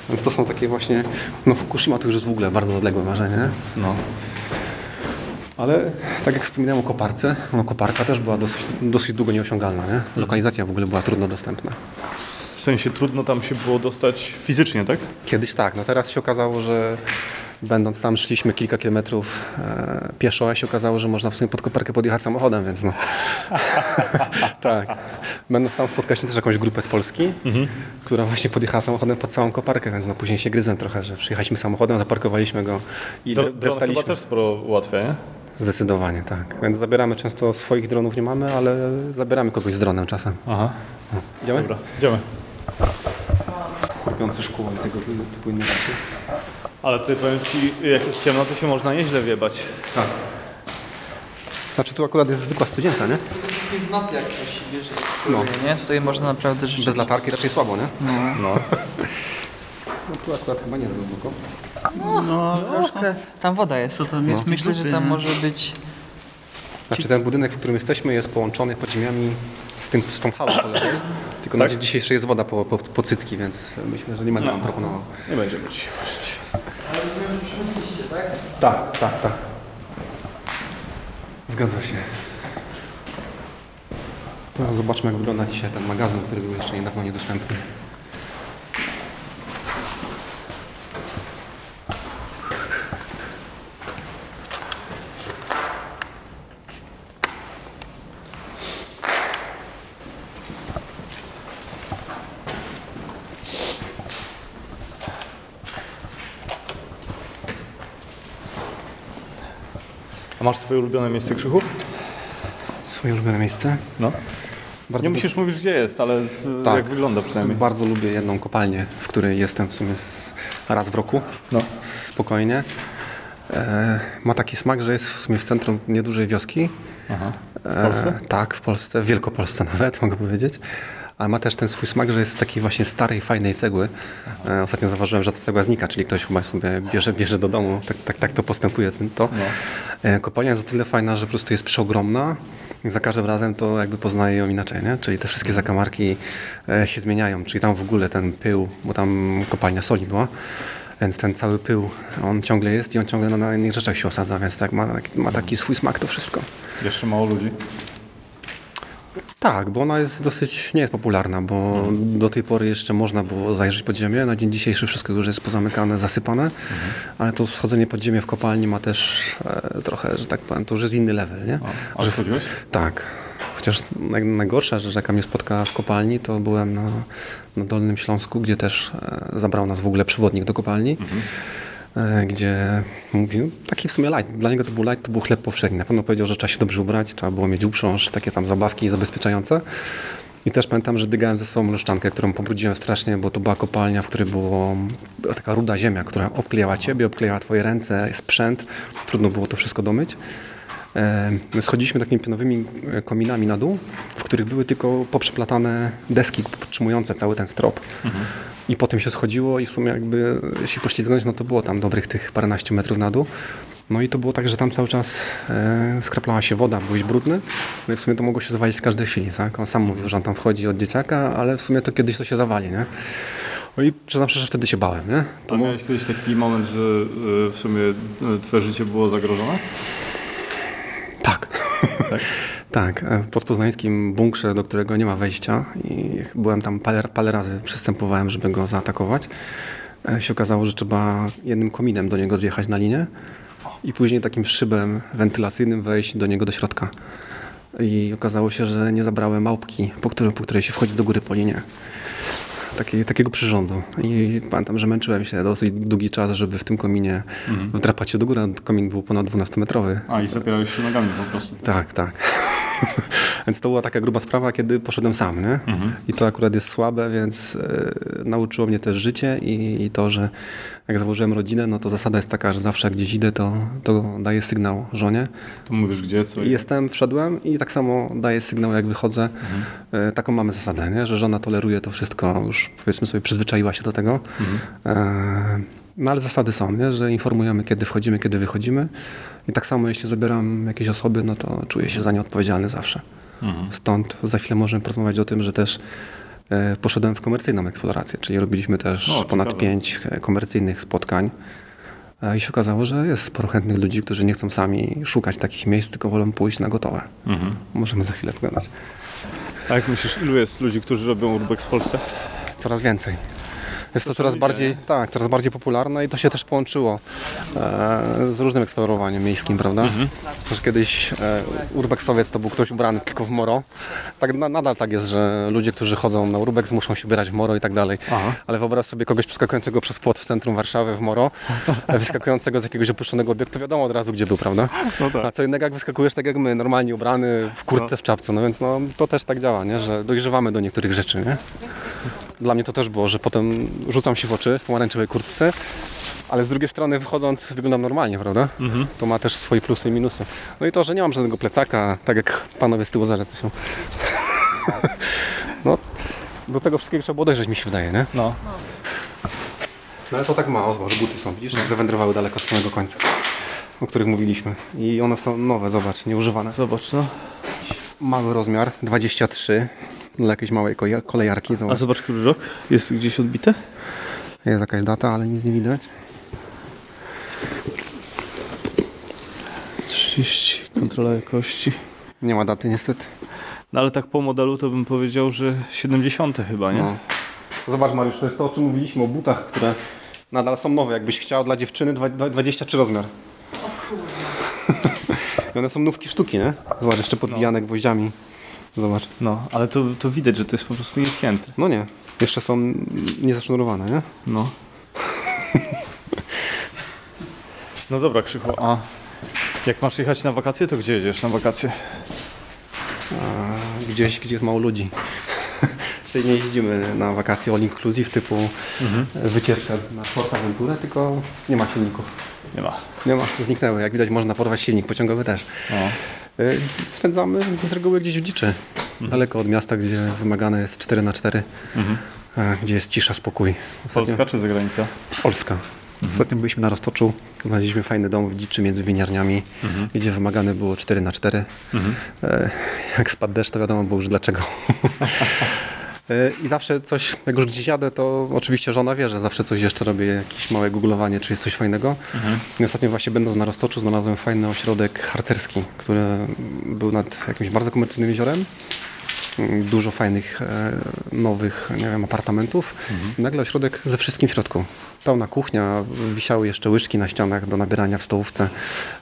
więc to są takie właśnie, no Fukushima to już jest w ogóle bardzo odległe marzenie, nie?
No.
Ale tak jak wspominałem o koparce, no koparka też była dosyć, dosyć długo nieosiągalna, nie? Lokalizacja w ogóle była trudno dostępna.
W sensie trudno tam się było dostać fizycznie, tak?
Kiedyś tak, no teraz się okazało, że będąc tam szliśmy kilka kilometrów e, pieszo, a się okazało, że można w sumie pod koparkę podjechać samochodem, więc no. tak. Będąc tam spotkaliśmy też jakąś grupę z Polski, która właśnie podjechała samochodem pod całą koparkę, więc no później się gryzłem trochę, że przyjechaliśmy samochodem, zaparkowaliśmy go i
To dron
dreptaliśmy.
chyba też sporo ułatwia, nie?
Zdecydowanie, tak. Więc zabieramy często swoich dronów nie mamy, ale zabieramy kogoś z dronem czasem.
Aha,
Idziemy?
dobra, idziemy.
Chrupiące szkło i tego typu inne rzeczy.
Ale ty powiem ci, jak jest ciemno, to się można nieźle wiebać.
Tak. Znaczy tu akurat jest zwykła studientka, nie?
Wszystkie w nocy jak ktoś bierze eksploruje, nie? Tutaj można naprawdę
Bez
rzeczywiście...
latarki raczej słabo, nie?
No.
No tu akurat chyba nie jest głęboko.
Troszkę, tam woda jest, więc myślę, że tam może być...
Znaczy ten budynek, w którym jesteśmy jest połączony podziemiami z, tym, z tą halą po lewej. Tylko na
Tak?
dzień dzisiejszy jest woda po, po, po cycki, więc myślę, że nie będę wam proponował.
Nie będziemy dzisiaj właściwie.
Ale rozumiem, że przychodziliście, tak?
Tak, tak, tak. Zgadza się. To zobaczmy jak wygląda dzisiaj ten magazyn, który był jeszcze niedawno niedostępny.
Masz swoje ulubione miejsce Krzychu?
Swoje ulubione miejsce?
No.
Bardzo
Nie musisz mówić, gdzie jest, ale
Tak.
jak wygląda przynajmniej.
Bardzo lubię jedną kopalnię, w której jestem w sumie z, raz w roku.
No.
Spokojnie. E, ma taki smak, że jest w sumie w centrum niedużej wioski.
Aha. W
E,
Polsce?
tak, w Polsce, w Wielkopolsce nawet, mogę powiedzieć. Ale ma też ten swój smak, że jest z takiej właśnie starej, fajnej cegły. E, ostatnio zauważyłem, że ta cegła znika, czyli ktoś chyba sobie bierze, bierze do domu. Tak, tak, tak to postępuje. To. E, kopalnia jest o tyle fajna, że po prostu jest przeogromna. Za każdym razem to jakby poznaje ją inaczej, nie? Czyli te wszystkie zakamarki e, się zmieniają. Czyli tam w ogóle ten pył, bo tam kopalnia soli była, Więc ten cały pył, on ciągle jest i on ciągle na innych rzeczach się osadza, więc tak ma, ma taki swój smak to wszystko.
Jeszcze mało ludzi.
Tak, bo ona jest dosyć, nie jest popularna, bo do tej pory jeszcze można było zajrzeć pod ziemię. Na dzień dzisiejszy wszystko już jest pozamykane, zasypane, ale to schodzenie pod ziemię w kopalni ma też e, trochę, że tak powiem, to już jest inny level, nie?
A, ale schodziłeś?
Tak. Chociaż naj, najgorsza rzecz, jaka mnie spotkała w kopalni, to byłem na, na Dolnym Śląsku, gdzie też e, zabrał nas w ogóle przewodnik do kopalni. E, gdzie mówił, taki w sumie light. Dla niego to był light, to był chleb powszedni. Na pewno powiedział, że trzeba się dobrze ubrać, trzeba było mieć uprząż, takie tam zabawki zabezpieczające. I też pamiętam, że dygałem ze sobą leszczankę, którą pobrudziłem strasznie, bo to była kopalnia, w której była taka ruda ziemia, która obklejała ciebie, obklejała twoje ręce, sprzęt. Trudno było to wszystko domyć. E, my schodziliśmy takimi pionowymi e, kominami na dół, w których były tylko poprzeplatane deski podtrzymujące cały ten strop. I potem się schodziło i w sumie jakby się poślizgnąć, no to było tam dobrych tych paręnaście metrów na dół. No i to było tak, że tam cały czas e, skraplała się woda, byłeś brudny, no i w sumie to mogło się zawalić w każdej chwili, tak? On sam mówił, że on tam wchodzi od dzieciaka, ale w sumie to kiedyś to się zawali, nie? No i przyznam szczerze, że wtedy się bałem, nie? To
A miałeś kiedyś taki moment, że y, w sumie y, twoje życie było zagrożone?
Tak.
Tak?
Tak, e, w podpoznańskim bunkrze, do którego nie ma wejścia i byłem tam parę, parę razy, przystępowałem, żeby go zaatakować. E, się okazało, że trzeba jednym kominem do niego zjechać na linię i później takim szybem wentylacyjnym wejść do niego do środka. I okazało się, że nie zabrałem małpki, po, którym, po której się wchodzi do góry po linie. Taki, takiego przyrządu. I pamiętam, że męczyłem się dosyć długi czas, żeby w tym kominie wdrapać się do góry. Komin był ponad 12-metrowy.
A i zapierałeś się nogami po prostu.
Tak, tak. więc to była taka gruba sprawa, kiedy poszedłem sam, nie? I to akurat jest słabe, więc e, nauczyło mnie też życie i, i to, że jak założyłem rodzinę, no to zasada jest taka, że zawsze jak gdzieś idę, to, to daję sygnał żonie.
To mówisz gdzie, co?
I jestem, wszedłem i tak samo daję sygnał, jak wychodzę. E, taką mamy zasadę, nie? że żona toleruje to wszystko, już powiedzmy sobie przyzwyczaiła się do tego. E, no ale zasady są, nie? że informujemy, kiedy wchodzimy, kiedy wychodzimy. I tak samo, jeśli zabieram jakieś osoby, no to czuję się za nie odpowiedzialny zawsze. Stąd za chwilę możemy porozmawiać o tym, że też e, poszedłem w komercyjną eksplorację, czyli robiliśmy też
O,
ponad
ciekawe.
pięć e, komercyjnych spotkań. E, I się okazało, że jest sporo chętnych ludzi, którzy nie chcą sami szukać takich miejsc, tylko wolą pójść na gotowe.
Mhm.
Możemy za chwilę pogadać.
A jak myślisz, ilu jest ludzi, którzy robią urbex w Polsce?
Coraz więcej. Jest to coraz bardziej, tak, coraz bardziej popularne i to się też połączyło e, z różnym eksplorowaniem miejskim, prawda? Też kiedyś e, urbexowiec to był ktoś ubrany tylko w moro. Tak na, nadal tak jest, że ludzie, którzy chodzą na urbex muszą się ubierać w moro i tak dalej. Ale wyobraź sobie kogoś przeskakującego przez płot w centrum Warszawy w moro, e, wyskakującego z jakiegoś opuszczonego obiektu, wiadomo od razu gdzie był, prawda?
No tak.
A co innego jak wyskakujesz tak jak my, normalnie ubrany w kurtce, w czapce, no więc no, to też tak działa, nie? że dojrzewamy do niektórych rzeczy, nie? Dla mnie to też było, że potem rzucam się w oczy w pomarańczowej kurtce, ale z drugiej strony wychodząc wyglądam normalnie, prawda? To ma też swoje plusy i minusy. No i to, że nie mam żadnego plecaka, tak jak panowie z tyłu zaraz się. No, do tego wszystkiego trzeba było dojrzeć, mi się wydaje, nie?
No.
No ale to tak mało, zobacz, buty są, widzisz, jak zawędrowały daleko z samego końca, o których mówiliśmy. I one są nowe, zobacz, nieużywane.
Zobacz, no.
Mały rozmiar, 23, dla jakiejś małej kolejarki,
A
zobacz.
zobacz, który rok? Jest gdzieś odbite?
Jest jakaś data, ale nic nie widać.
30, kontrola jakości.
Nie ma daty niestety.
No ale tak po modelu to bym powiedział, że 70 chyba, nie?
No. Zobacz Mariusz, to jest to o czym mówiliśmy, o butach, które nadal są nowe. Jakbyś chciał dla dziewczyny dwa- dwa- 23 rozmiar. I one są nówki sztuki, nie? Zobacz, jeszcze podbijane gwoździami. Zobacz.
No, ale to, to widać, że to jest po prostu nietknięte.
No nie, jeszcze są niezasznurowane, nie?
No. No dobra, Krzychu, a jak masz jechać na wakacje, to gdzie jedziesz na wakacje?
A gdzieś, gdzie jest mało ludzi. Czyli nie jeździmy na wakacje all inclusive typu wycieczka na Portaventurę, tylko nie ma silników.
Nie ma.
Nie ma, zniknęły. Jak widać można porwać silnik pociągowy też.
No.
Y, Spędzamy z reguły gdzieś w dziczy. Daleko od miasta, gdzie wymagane jest 4 na 4 e, gdzie jest cisza, spokój. Ostatnio,
Polska czy zagranica?
Polska. Ostatnio byliśmy na Roztoczu, znaleźliśmy fajny dom w dziczy między winiarniami, gdzie wymagane było 4 na 4 e, Jak spadł deszcz, to wiadomo było już dlaczego. E, I zawsze coś, jak już gdzieś jadę, to oczywiście żona wie, że zawsze coś jeszcze robię, jakieś małe googlowanie, czy jest coś fajnego. I ostatnio właśnie będąc na Roztoczu znalazłem fajny ośrodek harcerski, który był nad jakimś bardzo komercyjnym jeziorem. Dużo fajnych, e, nowych, nie wiem, apartamentów. I nagle ośrodek ze wszystkim w środku. Pełna kuchnia, wisiały jeszcze łyżki na ścianach do nabierania w stołówce.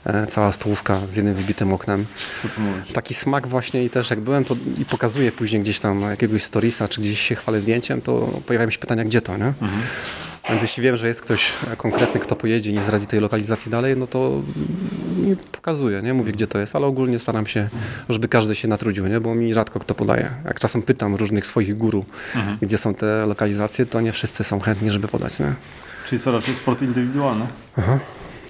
E, Cała stołówka z jednym wybitym oknem
Co ty mówisz?
taki smak właśnie i też jak byłem to i pokazuję później gdzieś tam jakiegoś storiesa, czy gdzieś się chwalę zdjęciem, to pojawiają się pytania, gdzie to, nie? Więc jeśli wiem, że jest ktoś konkretny, kto pojedzie i nie zdradzi tej lokalizacji dalej, no to mi pokazuję, nie? Mówię, gdzie to jest, ale ogólnie staram się, żeby każdy się natrudził, nie? Bo mi rzadko kto podaje. Jak czasem pytam różnych swoich guru, gdzie są te lokalizacje, to nie wszyscy są chętni, żeby podać, nie?
Czyli co raczej sport indywidualny?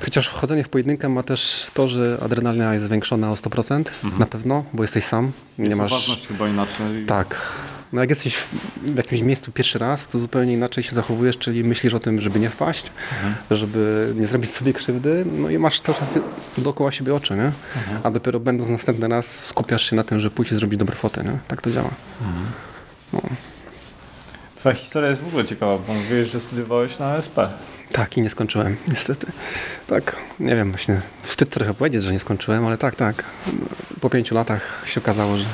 Chociaż chodzenie w pojedynkę ma też to, że adrenalina jest zwiększona o 100%, na pewno, bo jesteś sam, nie
Jest
masz...
uważność chyba inaczej.
Tak. No jak jesteś w jakimś miejscu pierwszy raz, to zupełnie inaczej się zachowujesz, czyli myślisz o tym, żeby nie wpaść, żeby nie zrobić sobie krzywdy, no i masz cały czas dookoła siebie oczy, nie? A dopiero będąc następny raz skupiasz się na tym, żeby pójść i zrobić dobre fotę, nie? Tak to działa.
Twoja historia jest w ogóle ciekawa, bo mówiłeś, że studiowałeś na SP.
Tak, i nie skończyłem, niestety. Tak, nie wiem, właśnie wstyd trochę powiedzieć, że nie skończyłem, ale tak, tak. Po pięciu latach się okazało, że,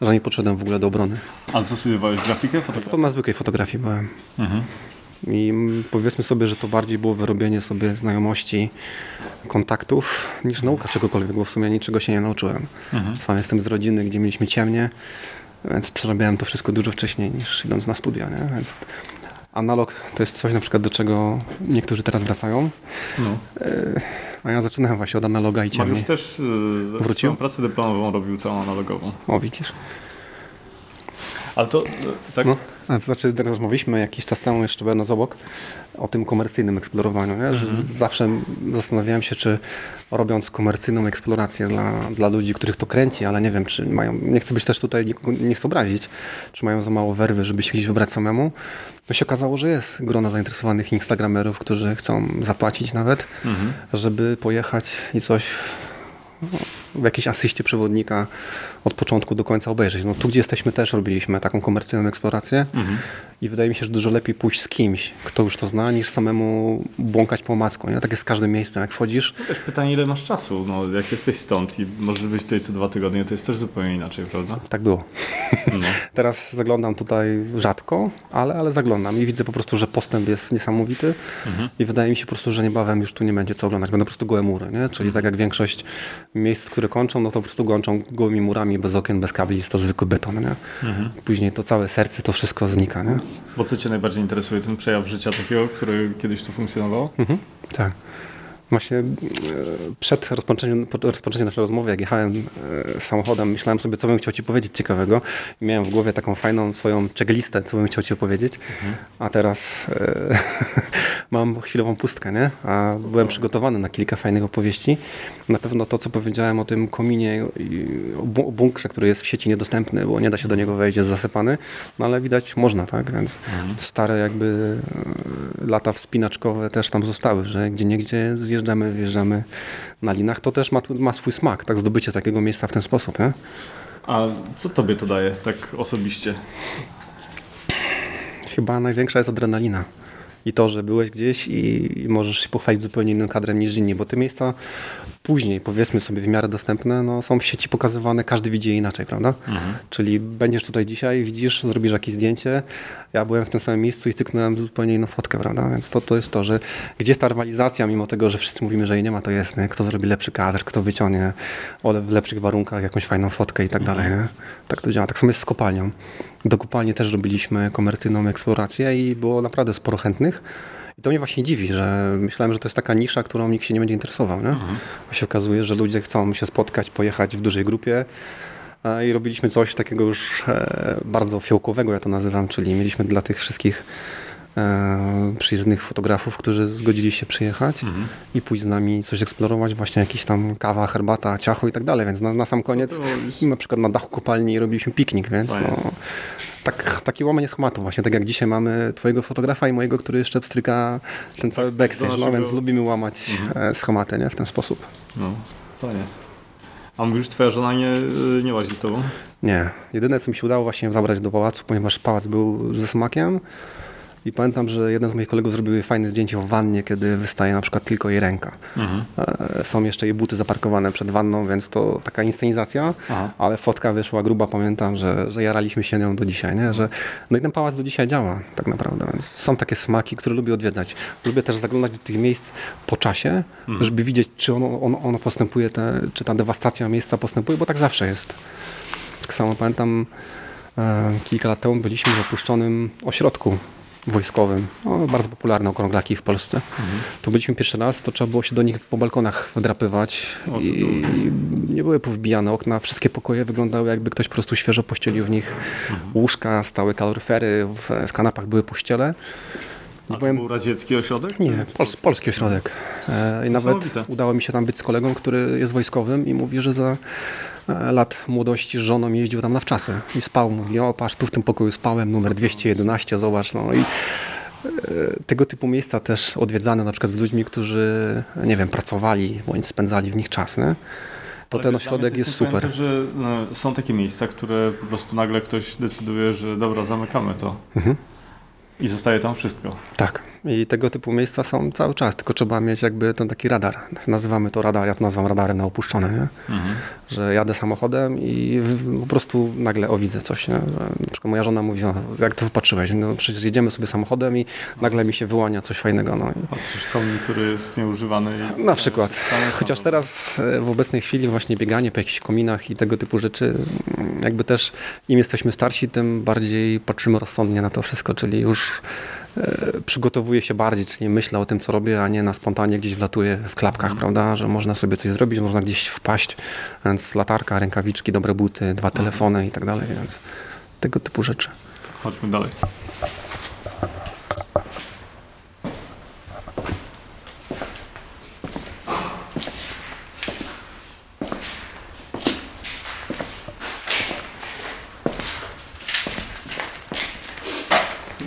że nie podszedłem w ogóle do obrony.
Ale co studiowałeś? Grafikę? Fotografię?
To na zwykłej fotografii byłem.
Mhm.
I powiedzmy sobie, że to bardziej było wyrobienie sobie znajomości, kontaktów, niż nauka czegokolwiek, bo w sumie niczego się nie nauczyłem.
Mhm.
Sam jestem z rodziny, gdzie mieliśmy ciemnie, więc przerabiałem to wszystko dużo wcześniej niż idąc na studia, nie? Więc analog to jest coś na przykład, do czego niektórzy teraz wracają,
No.
a ja zaczynałem właśnie od analoga i ciemni.
Mariusz też yy,
Wrócił?
swoją pracę dyplomową robił całą analogową.
O, widzisz?
Ale to yy, tak...
No, znaczy rozmawialiśmy jakiś czas temu, jeszcze będąc obok, o tym komercyjnym eksplorowaniu. Z- zawsze zastanawiałem się, czy robiąc komercyjną eksplorację dla, dla ludzi, których to kręci, ale nie wiem, czy mają, nie chcę być też tutaj, nikogo nie chcę obrazić, czy mają za mało werwy, żeby się gdzieś wybrać samemu. To się okazało, że jest grono zainteresowanych instagramerów, którzy chcą zapłacić nawet,
Mhm.
żeby pojechać i coś w jakiejś asyście przewodnika od początku do końca obejrzeć. No tu, gdzie jesteśmy, też robiliśmy taką komercyjną eksplorację
Mhm.
i wydaje mi się, że dużo lepiej pójść z kimś, kto już to zna, niż samemu błąkać po omacku. Nie? Tak jest z każdym miejscem. Jak wchodzisz,
Też pytanie, ile masz czasu? No, jak jesteś stąd i możesz być tutaj co dwa tygodnie, to jest też zupełnie inaczej, prawda?
tak było.
No.
Teraz zaglądam tutaj rzadko, ale, ale zaglądam i widzę po prostu, że postęp jest niesamowity i wydaje mi się po prostu, że niebawem już tu nie będzie co oglądać. Będą po prostu gołe mury, nie? Czyli tak jak większość miejsc, które kończą, no to po prostu kończą gołymi murami, bez okien, bez kabli, jest to zwykły beton, nie? Później to całe serce, to wszystko znika, nie?
Bo co Cię najbardziej interesuje? Ten przejaw życia takiego, który kiedyś tu funkcjonował?
Mhm, tak. Właśnie e, przed rozpoczęciem, po- rozpoczęciem naszej rozmowy, jak jechałem e, samochodem, myślałem sobie, co bym chciał Ci powiedzieć ciekawego. Miałem w głowie taką fajną swoją checklistę, co bym chciał Ci opowiedzieć. A teraz e, mam chwilową pustkę, nie? A byłem przygotowany na kilka fajnych opowieści. Na pewno to, co powiedziałem o tym kominie i o bu- o bunkrze, który jest w sieci niedostępny, bo nie da się do niego wejść, jest zasypany, no ale widać można, tak? Więc stare jakby e, lata wspinaczkowe też tam zostały, że gdzie niegdzie zjeżdżamy, wjeżdżamy na linach. To też ma, ma swój smak, tak? Zdobycie takiego miejsca w ten sposób, nie?
A co Tobie to daje tak osobiście?
Chyba największa jest adrenalina. I to, że byłeś gdzieś i, i możesz się pochwalić zupełnie innym kadrem niż inni, bo te miejsca później, powiedzmy sobie w miarę dostępne, no, są w sieci pokazywane, każdy widzi je inaczej, prawda? Czyli będziesz tutaj dzisiaj, widzisz, zrobisz jakieś zdjęcie, ja byłem w tym samym miejscu i cyknąłem zupełnie inną fotkę, prawda? Więc to, to jest to, że gdzieś ta rywalizacja, mimo tego, że wszyscy mówimy, że jej nie ma, to jest, nie? kto zrobi lepszy kadr, kto wyciągnie w lepszych warunkach jakąś fajną fotkę i tak dalej, nie? Tak to działa. Tak samo jest z kopalnią. Do kopalni też robiliśmy komercyjną eksplorację i było naprawdę sporo chętnych. I to mnie właśnie dziwi, że myślałem, że to jest taka nisza, którą nikt się nie będzie interesował. Nie? A się okazuje, że ludzie chcą się spotkać, pojechać w dużej grupie. E, I robiliśmy coś takiego już e, bardzo fiołkowego, ja to nazywam, czyli mieliśmy dla tych wszystkich e, przyjezdnych fotografów, którzy zgodzili się przyjechać i pójść z nami coś eksplorować, właśnie jakieś tam kawa, herbata, ciacho i tak dalej, więc na, na sam koniec na przykład na dachu kopalni robiliśmy piknik, więc no, tak, takie łamanie schematu właśnie, tak jak dzisiaj mamy twojego fotografa i mojego, który jeszcze pstryka ten cały
do
backstage, no więc lubimy łamać e, schematy, nie, w ten sposób.
No, fajnie. A mówisz, twoja żona nie, y, nie łazi z tobą?
Nie. Jedyne, co mi się udało właśnie zabrać do pałacu, ponieważ pałac był ze smakiem. I pamiętam, że jeden z moich kolegów zrobił fajne zdjęcie w wannie, kiedy wystaje na przykład tylko jej ręka.
Mhm.
E, Są jeszcze jej buty zaparkowane przed wanną, więc to taka inscenizacja,
Aha.
ale fotka wyszła gruba, pamiętam, że, że jaraliśmy się nią do dzisiaj, nie? Że, no i ten pałac do dzisiaj działa tak naprawdę, więc są takie smaki, które lubię odwiedzać. Lubię też zaglądać do tych miejsc po czasie, żeby widzieć, czy ono, ono, ono postępuje, te, czy ta dewastacja miejsca postępuje, bo tak zawsze jest. Tak samo pamiętam, e, kilka lat temu byliśmy w opuszczonym ośrodku wojskowym, no, bardzo popularne okrąglaki w Polsce. To byliśmy pierwszy raz, to trzeba było się do nich po balkonach wdrapywać
O, co
i nie były powybijane okna, wszystkie pokoje wyglądały jakby ktoś po prostu świeżo pościelił w nich łóżka, stały kaloryfery, w, w kanapach były pościele.
A to
byłem-
był radziecki ośrodek?
Nie, pols, polski ośrodek. E, I nawet udało mi się tam być z kolegą, który jest wojskowym i mówi, że za lat młodości z żoną jeździł tam na wczasy i spał. Mówi, o patrz, tu w tym pokoju spałem, numer 211, zobacz. No i e, tego typu miejsca też odwiedzane na przykład z ludźmi, którzy, nie wiem, pracowali bądź spędzali w nich czas, nie? To
Ale
ten ośrodek jest super.
pamiętam, że no, są takie miejsca, które po prostu nagle ktoś decyduje, że dobra, zamykamy to.
Mhm.
I zostaje tam wszystko.
Tak. I tego typu miejsca są cały czas, tylko trzeba mieć jakby ten taki radar. Nazywamy to radar, ja to nazywam radarem na opuszczone, nie?
Mhm.
że jadę samochodem i po prostu nagle o widzę coś, nie? Że na przykład moja żona mówi, no, jak to wypatrzyłeś, no przecież jedziemy sobie samochodem i nagle mi się wyłania coś fajnego, no i
Patrzysz komin, który jest nieużywany. I
na przykład. Chociaż teraz e, w obecnej chwili właśnie bieganie po jakichś kominach i tego typu rzeczy, jakby też im jesteśmy starsi, tym bardziej patrzymy rozsądnie na to wszystko, czyli już przygotowuję się bardziej, czyli myślę o tym, co robię, a nie na spontanie gdzieś wlatuję w klapkach, prawda, że można sobie coś zrobić, można gdzieś wpaść, więc latarka, rękawiczki, dobre buty, dwa telefony i tak dalej, więc tego typu rzeczy.
Chodźmy dalej.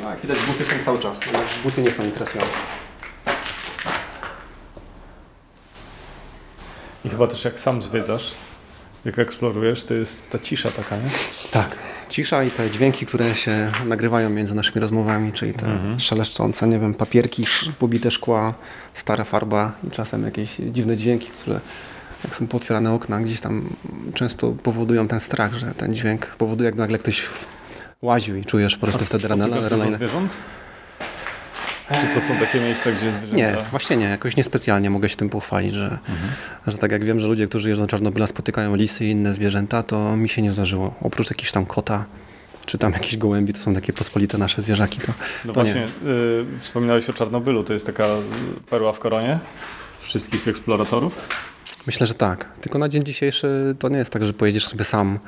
No jak widać, buty są cały czas, buty nie są interesujące.
I chyba też jak sam zwiedzasz, jak eksplorujesz, to jest ta cisza taka, nie?
Tak. Cisza i te dźwięki, które się nagrywają między naszymi rozmowami, czyli te szeleszczące, nie wiem, papierki, pobite szkła, stara farba i czasem jakieś dziwne dźwięki, które jak są pootwierane okna, gdzieś tam często powodują ten strach, że ten dźwięk powoduje, jak nagle ktoś łaził i czujesz po prostu wtedy
spotykasz dużo
adrenalinę.
zwierząt? Czy to są takie miejsca, gdzie zwierzęta...
Nie, właśnie nie. Jakoś niespecjalnie mogę się tym pochwalić, że, że tak jak wiem, że ludzie, którzy jeżdżą do Czarnobyla spotykają lisy i inne zwierzęta, to mi się nie zdarzyło. Oprócz jakiegoś tam kota, czy tam jakieś gołębi, to są takie pospolite nasze zwierzaki. To,
No
to
właśnie,
nie.
y, wspominałeś o Czarnobylu, to jest taka perła w koronie wszystkich eksploratorów.
Myślę, że tak. Tylko na dzień dzisiejszy to nie jest tak, że pojedziesz sobie sam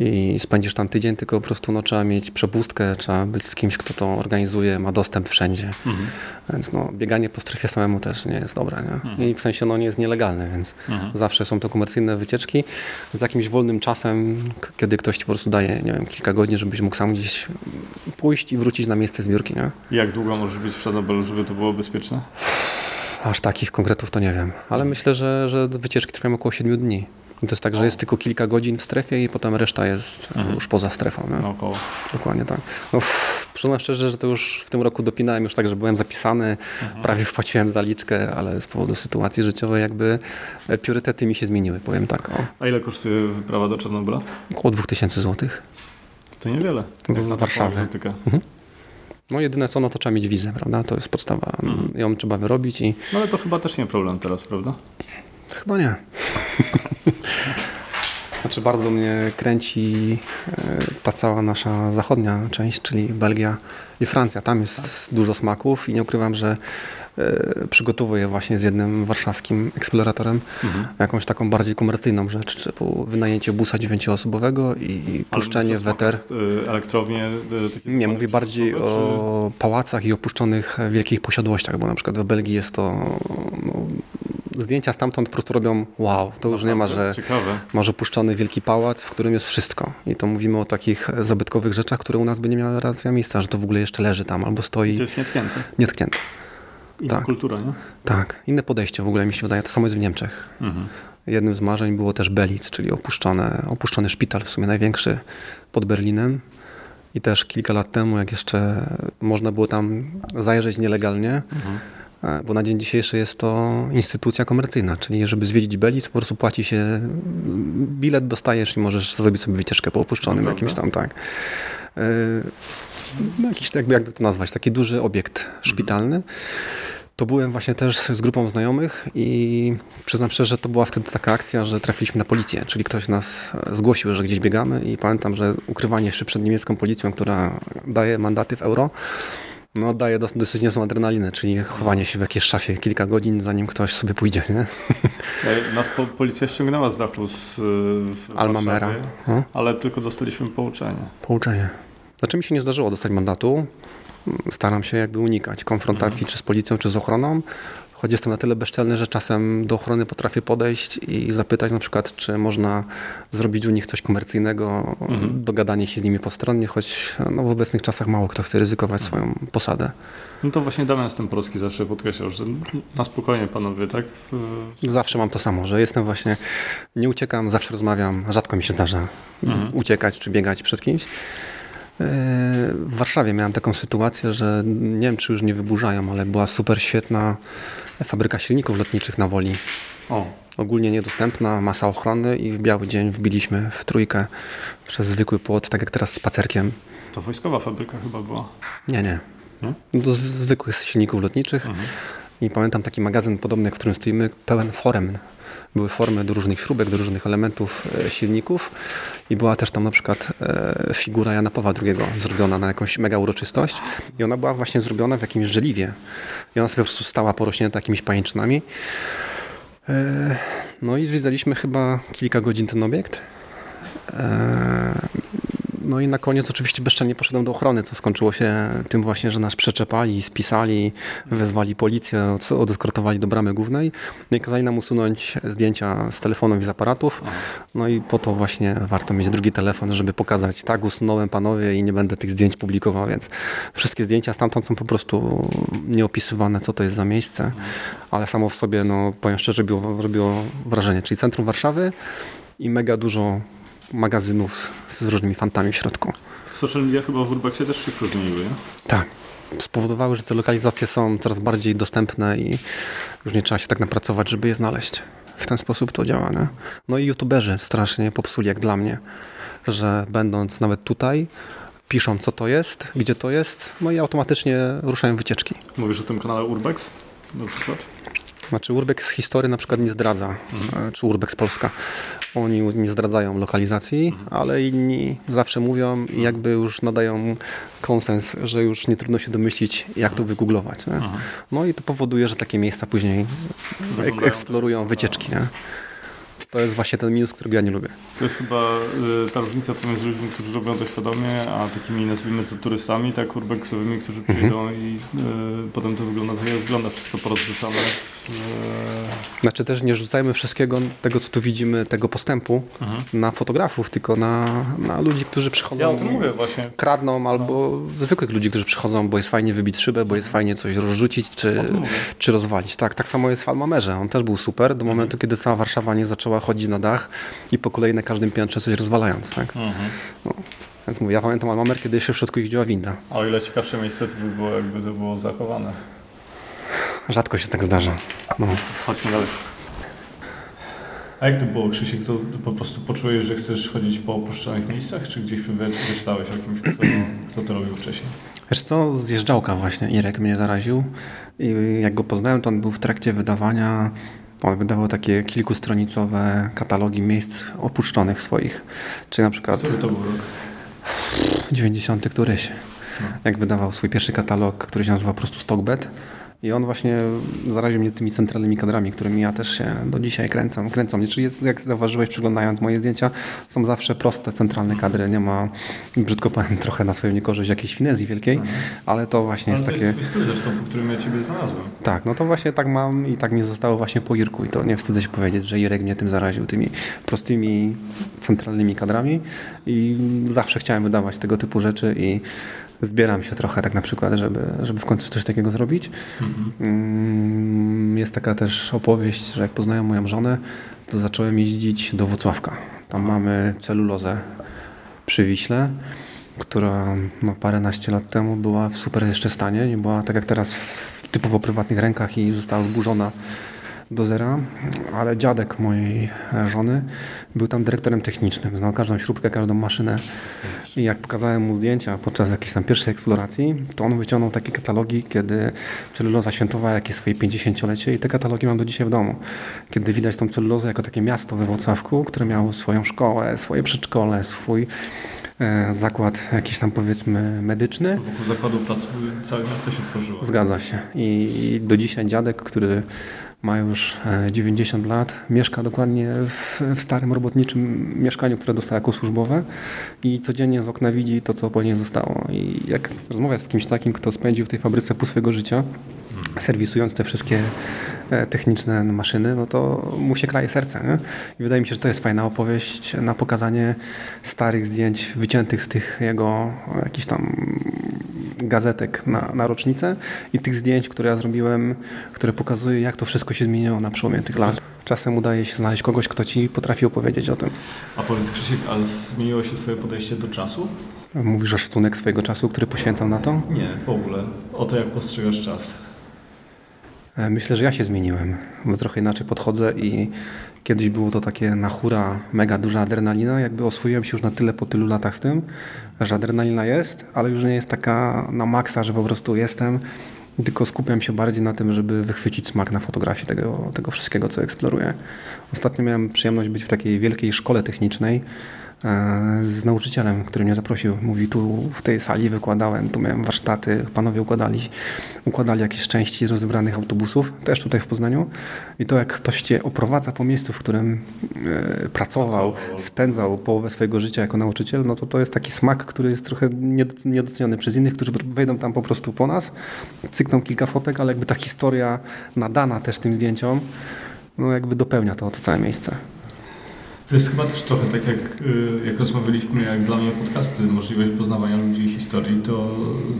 i spędzisz tam tydzień, tylko po prostu no, trzeba mieć przepustkę, trzeba być z kimś, kto to organizuje, ma dostęp wszędzie. Więc no, bieganie po strefie samemu też nie jest dobre. Nie? I w sensie no, nie jest nielegalne, więc zawsze są to komercyjne wycieczki z jakimś wolnym czasem, kiedy ktoś ci po prostu daje, nie wiem, kilka godzin, żebyś mógł sam gdzieś pójść i wrócić na miejsce zbiórki. Nie?
Jak długo możesz być w Czarnobylu, żeby to było bezpieczne?
Aż takich konkretów to nie wiem, ale myślę, że, że wycieczki trwają około 7 dni. To jest tak, że jest tylko kilka godzin w strefie i potem reszta jest już poza strefą. Nie?
No około.
Dokładnie tak. No, przyznam szczerze, że to już w tym roku dopinałem już tak, że byłem zapisany, prawie wpłaciłem zaliczkę, ale z powodu sytuacji życiowej jakby e, priorytety mi się zmieniły, powiem tak. O,
A ile kosztuje wyprawa do Czarnobyla?
około 2000 zł.
To niewiele.
Z
taką
Warszawy.
egzotykę.
No jedyne co, no to trzeba mieć wizę, prawda? To jest podstawa. Ją trzeba wyrobić i
No ale to chyba też nie problem teraz, prawda?
Chyba nie. Znaczy bardzo mnie kręci e, ta cała nasza zachodnia część, czyli Belgia i Francja. Tam jest dużo smaków i nie ukrywam, że przygotowuję właśnie z jednym warszawskim eksploratorem jakąś taką bardziej komercyjną rzecz, typu wynajęcie busa dziewięcioosobowego i puszczenie w weter.
Y, Elektrownie. takie
Nie, mówię bardziej
osoby,
o pałacach i opuszczonych e, wielkich posiadłościach, bo na przykład w Belgii jest to no, zdjęcia stamtąd po prostu robią wow, to już nie ma, że
Ciekawe.
masz opuszczony wielki pałac, w którym jest wszystko. I to mówimy o takich zabytkowych rzeczach, które u nas by nie miały racja miejsca, że to w ogóle jeszcze leży tam albo
I
stoi
to jest nietknięte.
nietknięte.
Inna
Tak.
kultura, nie?
Tak, inne podejście w ogóle mi się wydaje, to samo jest w Niemczech.
Mhm.
Jednym z marzeń było też Belic, czyli opuszczone, opuszczony szpital, w sumie największy pod Berlinem. I też kilka lat temu, jak jeszcze można było tam zajrzeć nielegalnie, e, bo na dzień dzisiejszy jest to instytucja komercyjna, czyli żeby zwiedzić Belic, po prostu płaci się, bilet dostajesz i możesz zrobić sobie wycieczkę po opuszczonym
Naprawdę?
jakimś tam, tak. E, No, jakiś, jakby, jakby to nazwać, taki duży obiekt szpitalny. To byłem właśnie też z grupą znajomych i przyznam szczerze, że to była wtedy taka akcja, że trafiliśmy na policję, czyli ktoś nas e, zgłosił, że gdzieś biegamy i pamiętam, że ukrywanie się przed niemiecką policją, która daje mandaty w euro, no daje dos- dosyć niezłą adrenalinę, czyli chowanie się w jakiejś szafie kilka godzin, zanim ktoś sobie pójdzie, nie?
E, Nas po, policja ściągnęła z dachu z w
Alma Mera. No,
ale tylko dostaliśmy pouczenie.
pouczenie. Znaczy mi się nie zdarzyło dostać mandatu. Staram się jakby unikać konfrontacji czy z policją, czy z ochroną. Choć jestem na tyle bezczelny, że czasem do ochrony potrafię podejść i zapytać na przykład, czy można zrobić u nich coś komercyjnego, dogadanie się z nimi postronnie, choć no, w obecnych czasach mało kto chce ryzykować swoją posadę.
No to właśnie Damian Stęporski zawsze podkreślał, że na spokojnie panowie, tak? W,
Zawsze mam to samo, że jestem właśnie, nie uciekam, zawsze rozmawiam, rzadko mi się zdarza uciekać czy biegać przed kimś. W Warszawie miałem taką sytuację, że nie wiem, czy już nie wyburzają, ale była super świetna fabryka silników lotniczych na Woli.
o,
Ogólnie niedostępna, masa ochrony i w biały dzień wbiliśmy w trójkę przez zwykły płot, tak jak teraz spacerkiem.
to wojskowa fabryka chyba była.
Nie, nie.
Nie?
Do z- zwykłych silników lotniczych. I pamiętam taki magazyn podobny, w którym stoimy, pełen forem. Były formy do różnych śrubek, do różnych elementów e, silników. I była też tam na przykład e, figura Jana Pawła II zrobiona na jakąś mega uroczystość. I ona była właśnie zrobiona w jakimś żeliwie. I ona sobie po prostu stała porośnięta jakimiś pajęczynami. E, no i zwiedzaliśmy chyba kilka godzin ten obiekt. No i na koniec oczywiście bezczelnie poszedłem do ochrony, co skończyło się tym właśnie, że nas przeczepali, spisali, wezwali policję, od- odeskortowali do bramy głównej i kazali nam usunąć zdjęcia z telefonów i z aparatów. No i po to właśnie warto mieć drugi telefon, żeby pokazać, tak, usunąłem panowie i nie będę tych zdjęć publikował, więc wszystkie zdjęcia stamtąd są po prostu nieopisywane, co to jest za miejsce, ale samo w sobie, no powiem szczerze, robiło, robiło wrażenie. Czyli centrum Warszawy i mega dużo magazynów z, z różnymi fantami w środku.
Social media chyba w Urbexie też wszystko zmieniły, nie?
Tak. Spowodowały, że te lokalizacje są coraz bardziej dostępne i już nie trzeba się tak napracować, żeby je znaleźć. W ten sposób to działa, nie? No i youtuberzy strasznie popsuli, jak dla mnie, że będąc nawet tutaj, piszą co to jest, gdzie to jest, no i automatycznie ruszają wycieczki.
Mówisz o tym kanale Urbex na przykład?
Znaczy Urbex z historii na przykład nie zdradza, e, czy Urbex Polska. Oni nie zdradzają lokalizacji, ale inni zawsze mówią i jakby już nadają konsens, że już nie trudno się domyślić, jak to wygooglować. Nie? No i to powoduje, że takie miejsca później ek eksplorują wycieczki. Nie? To jest właśnie ten minus, którego ja nie lubię.
To jest chyba y, ta różnica pomiędzy ludźmi, którzy robią to świadomie, a takimi nazwijmy to turystami, tak urbexowymi, którzy przyjdą i y, potem to wygląda tak jak wygląda, wszystko porozrzucane. Y,
Znaczy też nie rzucajmy wszystkiego tego, co tu widzimy, tego postępu na fotografów, tylko na, na ludzi, którzy przychodzą.
ja o tym mówię właśnie.
kradną, albo zwykłych ludzi, którzy przychodzą, bo jest fajnie wybić szybę, bo jest fajnie coś rozrzucić czy, czy rozwalić. Tak, tak samo jest w Almamerze. On też był super do momentu, kiedy cała Warszawa nie zaczęła chodzić na dach i po kolei na każdym piętrze coś rozwalając. Tak? No. Więc mówię, ja pamiętam Almamer, kiedy jeszcze w środku jeździła winda.
A o ile ciekawsze miejsce to by było, jakby to było zachowane.
Rzadko się tak zdarza. No.
Chodźmy dalej. A jak to było, Krzysiek? To, to po prostu poczułeś, że chcesz chodzić po opuszczonych miejscach, czy gdzieś wy- wyczytałeś o kimś, kto, kto to robił wcześniej?
Wiesz co, zjeżdżałka właśnie, Irek mnie zaraził i jak go poznałem, to on był w trakcie wydawania, on wydawał takie kilkustronicowe katalogi miejsc opuszczonych swoich, czyli na przykład
Który to był rok?
90 któryś, jak wydawał swój pierwszy katalog, który się nazywa po prostu Stockbed. I on właśnie zaraził mnie tymi centralnymi kadrami, którymi ja też się do dzisiaj kręcam. Kręcą mnie, czyli jest, jak zauważyłeś przyglądając moje zdjęcia, są zawsze proste, centralne kadry. Nie ma, brzydko powiem, trochę na swoją niekorzyść jakiejś finezji wielkiej, ale to właśnie
Ale
jest
to
takie...
jest twój styl zresztą, po którym ja Ciebie znalazłem.
Tak, no to właśnie tak mam i tak mi zostało właśnie po Irku i to nie wstydzę się powiedzieć, że Irek mnie tym zaraził, tymi prostymi, centralnymi kadrami i zawsze chciałem wydawać tego typu rzeczy i zbieram się trochę tak na przykład, żeby, żeby w końcu coś takiego zrobić. Mm, Jest taka też opowieść, że jak poznałem moją żonę, to zacząłem jeździć do Włocławka. Tam mamy celulozę przy Wiśle, która no, paręnaście lat temu była w super jeszcze stanie. Nie była tak jak teraz w typowo prywatnych rękach i została zburzona do zera, ale dziadek mojej żony był tam dyrektorem technicznym, znał każdą śrubkę, każdą maszynę i jak pokazałem mu zdjęcia podczas jakiejś tam pierwszej eksploracji, to on wyciągnął takie katalogi, kiedy celuloza świętowała jakieś swoje 50-lecie i te katalogi mam do dzisiaj w domu. Kiedy widać tą celulozę jako takie miasto we Wrocławku, które miało swoją szkołę, swoje przedszkole, swój e, zakład jakiś tam powiedzmy medyczny.
Wokół zakładu pracy całe miasto się tworzyło.
Zgadza się. I do dzisiaj dziadek, który ma już e, 90 lat, mieszka dokładnie w, w starym robotniczym mieszkaniu, które dostał jako służbowe i codziennie z okna widzi to, co po niej zostało. I jak rozmawiasz z kimś takim, kto spędził w tej fabryce pół swojego życia, serwisując te wszystkie e, techniczne maszyny, no to mu się kraje serce. Nie? I wydaje mi się, że to jest fajna opowieść na pokazanie starych zdjęć wyciętych z tych jego jakichś tam gazetek na, na rocznicę i tych zdjęć, które ja zrobiłem, które pokazują, jak to wszystko się zmieniło na przełomie tych lat. Czasem udaje się znaleźć kogoś, kto ci potrafi opowiedzieć o tym.
A powiedz Krzysiek, a zmieniło się twoje podejście do czasu?
Mówisz o szacunek swojego czasu, który poświęcam na to?
Nie, w ogóle. O to, jak postrzegasz czas.
E, Myślę, że ja się zmieniłem, bo trochę inaczej podchodzę i kiedyś było to takie na hura, mega duża adrenalina, jakby oswoiłem się już na tyle po tylu latach z tym, że adrenalina jest, ale już nie jest taka na maksa, że po prostu jestem, tylko skupiam się bardziej na tym, żeby wychwycić smak na fotografii tego, tego wszystkiego, co eksploruję. Ostatnio miałem przyjemność być w takiej wielkiej szkole technicznej, z nauczycielem, który mnie zaprosił. Mówi, tu w tej sali wykładałem, tu miałem warsztaty, panowie układali, układali jakieś części z rozebranych autobusów, też tutaj w Poznaniu. I to jak ktoś cię oprowadza po miejscu, w którym e, pracował, spędzał połowę swojego życia jako nauczyciel, no to to jest taki smak, który jest trochę niedoc- niedoceniony przez innych, którzy wejdą tam po prostu po nas, cykną kilka fotek, ale jakby ta historia nadana też tym zdjęciom, no jakby dopełnia to, to całe miejsce.
To jest chyba też trochę tak, jak, y, jak rozmawialiśmy, jak dla mnie podcasty, możliwość poznawania ludzi i historii, to,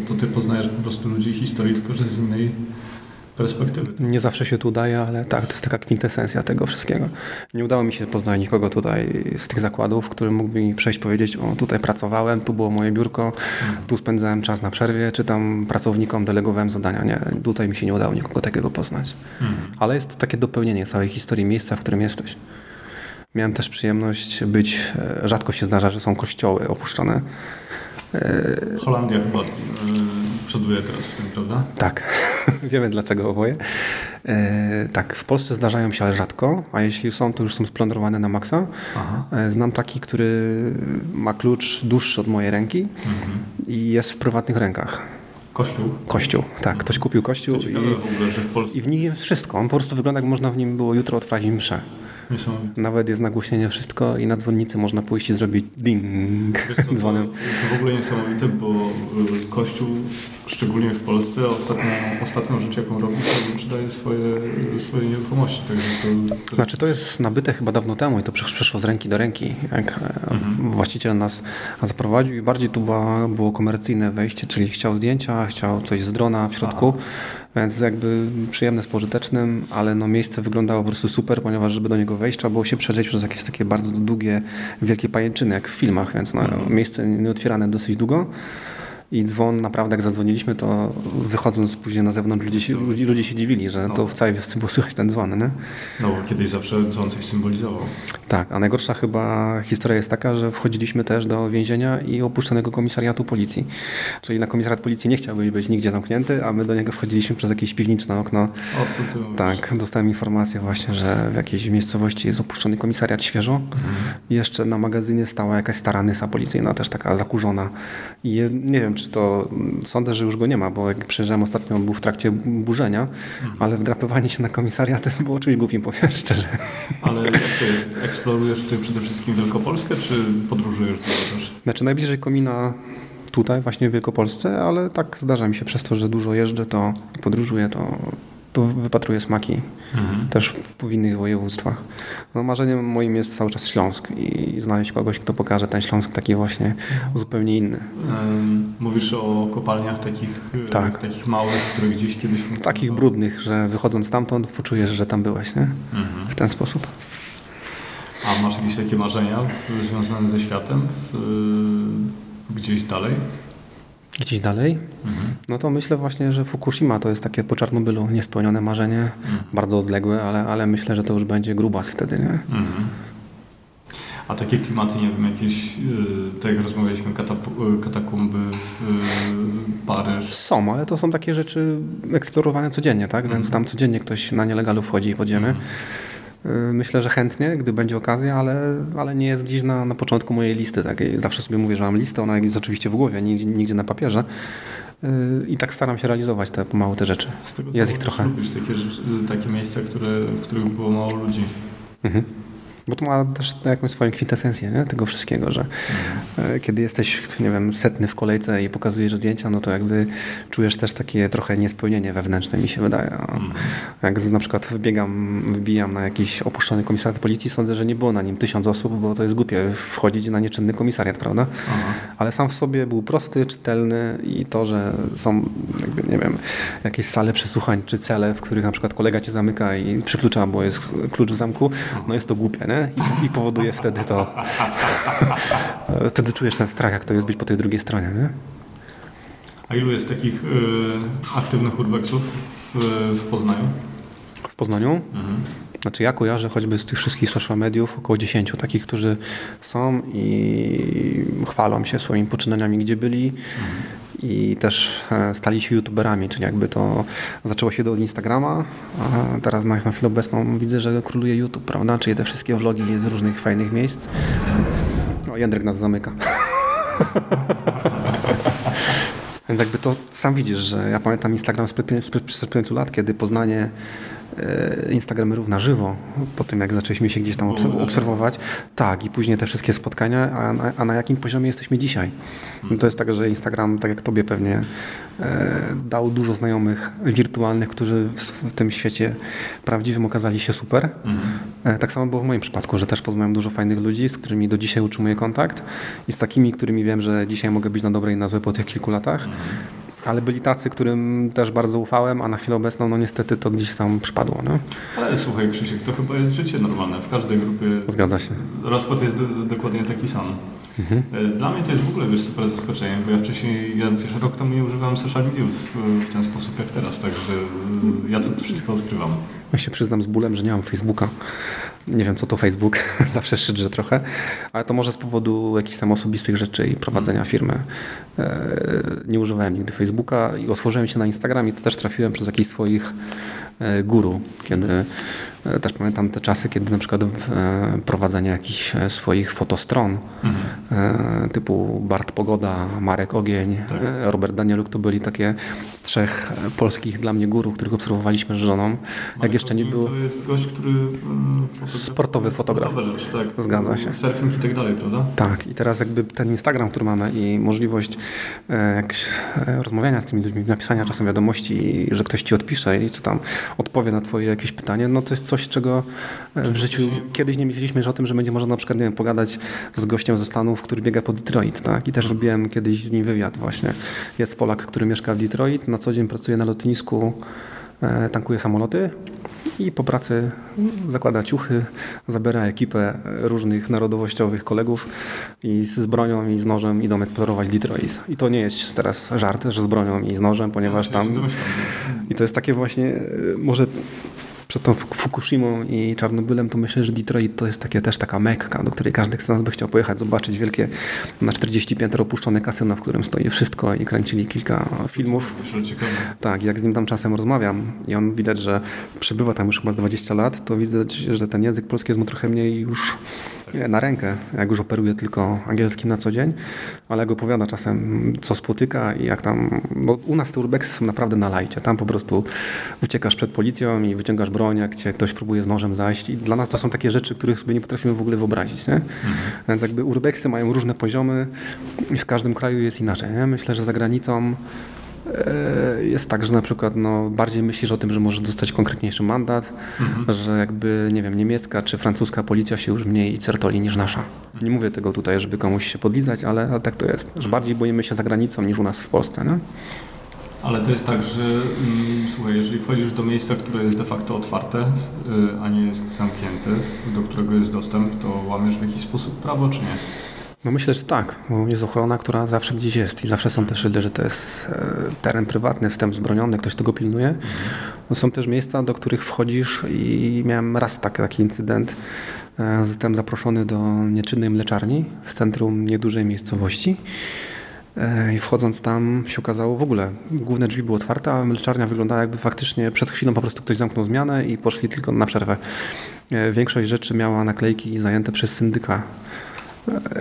to ty poznajesz po prostu ludzi i historii, tylko że z innej perspektywy.
Nie zawsze się tu udaje, ale tak, to jest taka kwintesencja tego wszystkiego. Nie udało mi się poznać nikogo tutaj z tych zakładów, który mógłby mi przejść powiedzieć, o tutaj pracowałem, tu było moje biurko, tu spędzałem czas na przerwie, czy tam pracownikom delegowałem zadania. Nie, tutaj mi się nie udało nikogo takiego poznać. Ale jest to takie dopełnienie całej historii miejsca, w którym jesteś. Miałem też przyjemność być, e, rzadko się zdarza, że są kościoły opuszczone.
Holandia chyba y, przoduje teraz w tym, prawda?
Tak, wiemy dlaczego oboje. E, tak, w Polsce zdarzają się, ale rzadko, a jeśli są, to już są splądrowane na maksa. E, znam taki, który ma klucz dłuższy od mojej ręki i jest w prywatnych rękach.
Kościół.
Kościół, tak, ktoś kupił kościół i,
w ogóle, że w Polsce
i w nim jest wszystko. On po prostu wygląda, jak można w nim było jutro odprawić mszę.
Nie są...
Nawet jest nagłośnienie wszystko i na dzwonnicy można pójść i zrobić ding
Wiesz co, to,
dzwonem.
to w ogóle niesamowite, bo y, Kościół, szczególnie w Polsce, ostatnią, ostatnią rzecz, jaką robi, to sprzedaje swoje, swoje nieruchomości. To, to
Znaczy to jest nabyte chyba dawno temu i to przesz- przeszło z ręki do ręki, jak e, właściciel nas zaprowadził i bardziej to była, było komercyjne wejście, czyli chciał zdjęcia, chciał coś z drona w środku, więc jakby przyjemne z pożytecznym, ale no miejsce wyglądało po prostu super, ponieważ żeby do niego wejść trzeba było się przedrzeć przez jakieś takie bardzo długie, wielkie pajęczyny, jak w filmach, więc no, miejsce nieotwierane dosyć długo. I dzwon, naprawdę jak zadzwoniliśmy, to wychodząc później na zewnątrz ludzie się, ludzie, się dziwili, że to w całej wiosce było słychać ten dzwon, nie?
no, bo kiedyś zawsze dzwon coś symbolizował.
Tak, a najgorsza chyba historia jest taka, że wchodziliśmy też do więzienia i opuszczonego komisariatu policji. Czyli na komisariat policji nie chciałby być nigdzie zamknięty, a my do niego wchodziliśmy przez jakieś piwniczne okno.
O co ty mówisz?
Tak, dostałem informację właśnie, że w jakiejś miejscowości jest opuszczony komisariat świeżo. I jeszcze na magazynie stała jakaś stara nysa policyjna, też taka zakurzona. I jest, nie wiem, czy to, sądzę, że już go nie ma, bo jak przyjeżdżałem ostatnio, on był w trakcie burzenia, ale wdrapywanie się na komisariat było czymś głupim, powiem szczerze.
Ale jak to jest? Eksplorujesz tutaj przede wszystkim Wielkopolskę, czy podróżujesz dużo też?
Znaczy najbliżej komina tutaj właśnie w Wielkopolsce, ale tak zdarza mi się przez to, że dużo jeżdżę, to podróżuję, to, to wypatruję smaki też w innych województwach. No, marzeniem moim jest cały czas Śląsk i znaleźć kogoś, kto pokaże ten Śląsk taki właśnie zupełnie inny.
Mówisz o kopalniach takich, e,
Tak.
takich małych, które gdzieś kiedyś funkcjonowały.
Takich brudnych, że wychodząc stamtąd poczujesz, że tam byłeś, nie? W ten sposób.
A masz jakieś takie marzenia związane ze światem w, y, gdzieś dalej?
Gdzieś dalej? No to myślę właśnie, że Fukushima to jest takie po Czarnobylu niespełnione marzenie, bardzo odległe, ale, ale myślę, że to już będzie grubas wtedy, nie?
A takie klimaty, nie wiem, jakieś, y, tak jak rozmawialiśmy, y, katakumby, y, Paryż.
Są, ale to są takie rzeczy eksplorowane codziennie, tak? Więc tam codziennie ktoś na nielegalu wchodzi pod ziemię. Y, Myślę, że chętnie, gdy będzie okazja, ale, ale nie jest gdzieś na, na początku mojej listy. Takiej. Zawsze sobie mówię, że mam listę, ona jest oczywiście w głowie, nigdzie, nigdzie na papierze. Y, I tak staram się realizować te, pomału te rzeczy.
Z tego,
Jest ich trochę.
Lubisz takie, rzeczy, takie miejsca, które, w których było mało ludzi.
Bo to ma też jakąś swoją kwintesencję nie? tego wszystkiego, że e, kiedy jesteś, nie wiem, setny w kolejce i pokazujesz zdjęcia, no to jakby czujesz też takie trochę niespełnienie wewnętrzne, mi się wydaje. A jak na przykład wybiegam, wybijam na jakiś opuszczony komisariat policji, sądzę, że nie było na nim tysiąc osób, bo to jest głupie wchodzić na nieczynny komisariat, prawda? Ale sam w sobie był prosty, czytelny i to, że są, jakby, nie wiem, jakieś sale przesłuchań czy cele, w których na przykład kolega cię zamyka i przyklucza, bo jest klucz w zamku, no jest to głupie, nie? I, i powoduje wtedy to... wtedy czujesz ten strach, jak to jest być po tej drugiej stronie, nie?
A ilu jest takich y, aktywnych urbexów w, w Poznaniu?
W Poznaniu? Znaczy ja kojarzę choćby z tych wszystkich social mediów około 10 takich, którzy są i chwalą się swoimi poczynaniami, gdzie byli i też e, stali się youtuberami, czyli jakby to zaczęło się od Instagrama, a teraz na, na chwilę obecną widzę, że króluje YouTube, prawda? Czyli te wszystkie vlogi z różnych fajnych miejsc. O, Jędrek nas zamyka. Więc jakby to sam widzisz, że ja pamiętam Instagram sprzed, pię- sprzed, sprzed pięciu lat, kiedy poznanie Instagramerów na żywo, po tym jak zaczęliśmy się gdzieś tam obserwować. Tak, i później te wszystkie spotkania, a na, a na jakim poziomie jesteśmy dzisiaj? No to jest tak, że Instagram, tak jak tobie pewnie, e, dał dużo znajomych wirtualnych, którzy w, tym świecie prawdziwym okazali się super. E, Tak samo było w moim przypadku, że też poznałem dużo fajnych ludzi, z którymi do dzisiaj utrzymuję kontakt i z takimi, którymi wiem, że dzisiaj mogę być na dobre i na złe po tych kilku latach. Ale byli tacy, którym też bardzo ufałem, a na chwilę obecną, no niestety to gdzieś tam przypadło. No?
Ale słuchaj Krzysiek, to chyba jest życie normalne. W każdej grupie
Zgadza się.
rozkład jest do, dokładnie taki sam.
Mhm.
E, Dla mnie to jest w ogóle wiesz, super zaskoczenie, bo ja wcześniej, ja wiesz, rok temu nie używałem social mediów w, w ten sposób jak teraz, także e, ja to wszystko odkrywam.
Ja się przyznam z bólem, że nie mam Facebooka. Nie wiem, co to Facebook. Zawsze szydrzę trochę. Ale to może z powodu jakichś tam osobistych rzeczy i prowadzenia firmy. E, Nie używałem nigdy Facebooka i otworzyłem się na Instagram i to też trafiłem przez jakichś swoich guru, kiedy e, też pamiętam te czasy, kiedy na przykład e, prowadzenie jakichś e, swoich fotostron e, typu Bart Pogoda, Marek Ogień, e, Robert Danieluk to byli takie trzech e, polskich dla mnie guru, których obserwowaliśmy z żoną. Jak jeszcze nie było...
To jest gość, który... fotografuje
Sportowy fotograf.
Rzeczy, tak.
Zgadza się.
Surfing i tak dalej, prawda?
Tak, i teraz jakby ten Instagram, który mamy i możliwość e, e, rozmawiania z tymi ludźmi, napisania czasem wiadomości, że ktoś ci odpisze i czy tam odpowie na twoje jakieś pytanie, no to jest coś, czego e, w życiu kiedyś nie myśleliśmy że o tym, że będzie można na przykład, nie wiem, pogadać z gościem ze Stanów, który biega po Detroit, tak? I też robiłem kiedyś z nim wywiad właśnie. Jest Polak, który mieszka w Detroit, na co dzień pracuje na lotnisku, tankuje samoloty i po pracy zakłada ciuchy, zabiera ekipę różnych narodowościowych kolegów i z bronią i z nożem idą eksplorować Detroit. I to nie jest teraz żart, że z bronią i z nożem, ponieważ
się
tam... I to jest takie właśnie, e, może przed tą Fuk- Fukushimą i Czarnobylem, to myślę, że Detroit to jest takie, też taka mekka, do której każdy z nas by chciał pojechać, zobaczyć wielkie na 40 piętr opuszczone kasyno, w którym stoi wszystko i kręcili kilka filmów. Tak, jak z nim tam czasem rozmawiam i on widać, że przebywa tam już chyba z 20 lat, to widać, że ten język polski jest mu trochę mniej już nie, na rękę, jak już operuje tylko angielskim na co dzień, ale jak opowiada czasem, co spotyka i jak tam, bo u nas te urbexy są naprawdę na lajcie, tam po prostu uciekasz przed policją i wyciągasz broń, jak cię ktoś próbuje z nożem zajść. I dla nas to są takie rzeczy, których sobie nie potrafimy w ogóle wyobrazić, nie? Więc jakby urbexy mają różne poziomy i w każdym kraju jest inaczej, nie? Myślę, że za granicą jest tak, że na przykład no, bardziej myślisz o tym, że możesz dostać konkretniejszy mandat, że jakby, nie wiem, niemiecka czy francuska policja się już mniej certoli niż nasza. Nie mówię tego tutaj, żeby komuś się podlizać, ale, ale tak to jest, że bardziej boimy się za granicą niż u nas w Polsce, nie?
Ale to jest tak, że mm, słuchaj, jeżeli wchodzisz do miejsca, które jest de facto otwarte, y, a nie jest zamknięte, do którego jest dostęp, to łamiesz w jakiś sposób prawo, czy nie?
No myślę, że tak, jest ochrona, która zawsze gdzieś jest i zawsze są te szyldy, że to jest e, teren prywatny, wstęp zbroniony, ktoś tego pilnuje. No są też miejsca, do których wchodzisz i miałem raz taki, taki incydent. E, Zostałem zaproszony do nieczynnej mleczarni w centrum niedużej miejscowości. E, I wchodząc tam się okazało w ogóle, główne drzwi były otwarte, a mleczarnia wyglądała jakby faktycznie przed chwilą po prostu ktoś zamknął zmianę i poszli tylko na przerwę. Większość rzeczy miała naklejki zajęte przez syndyka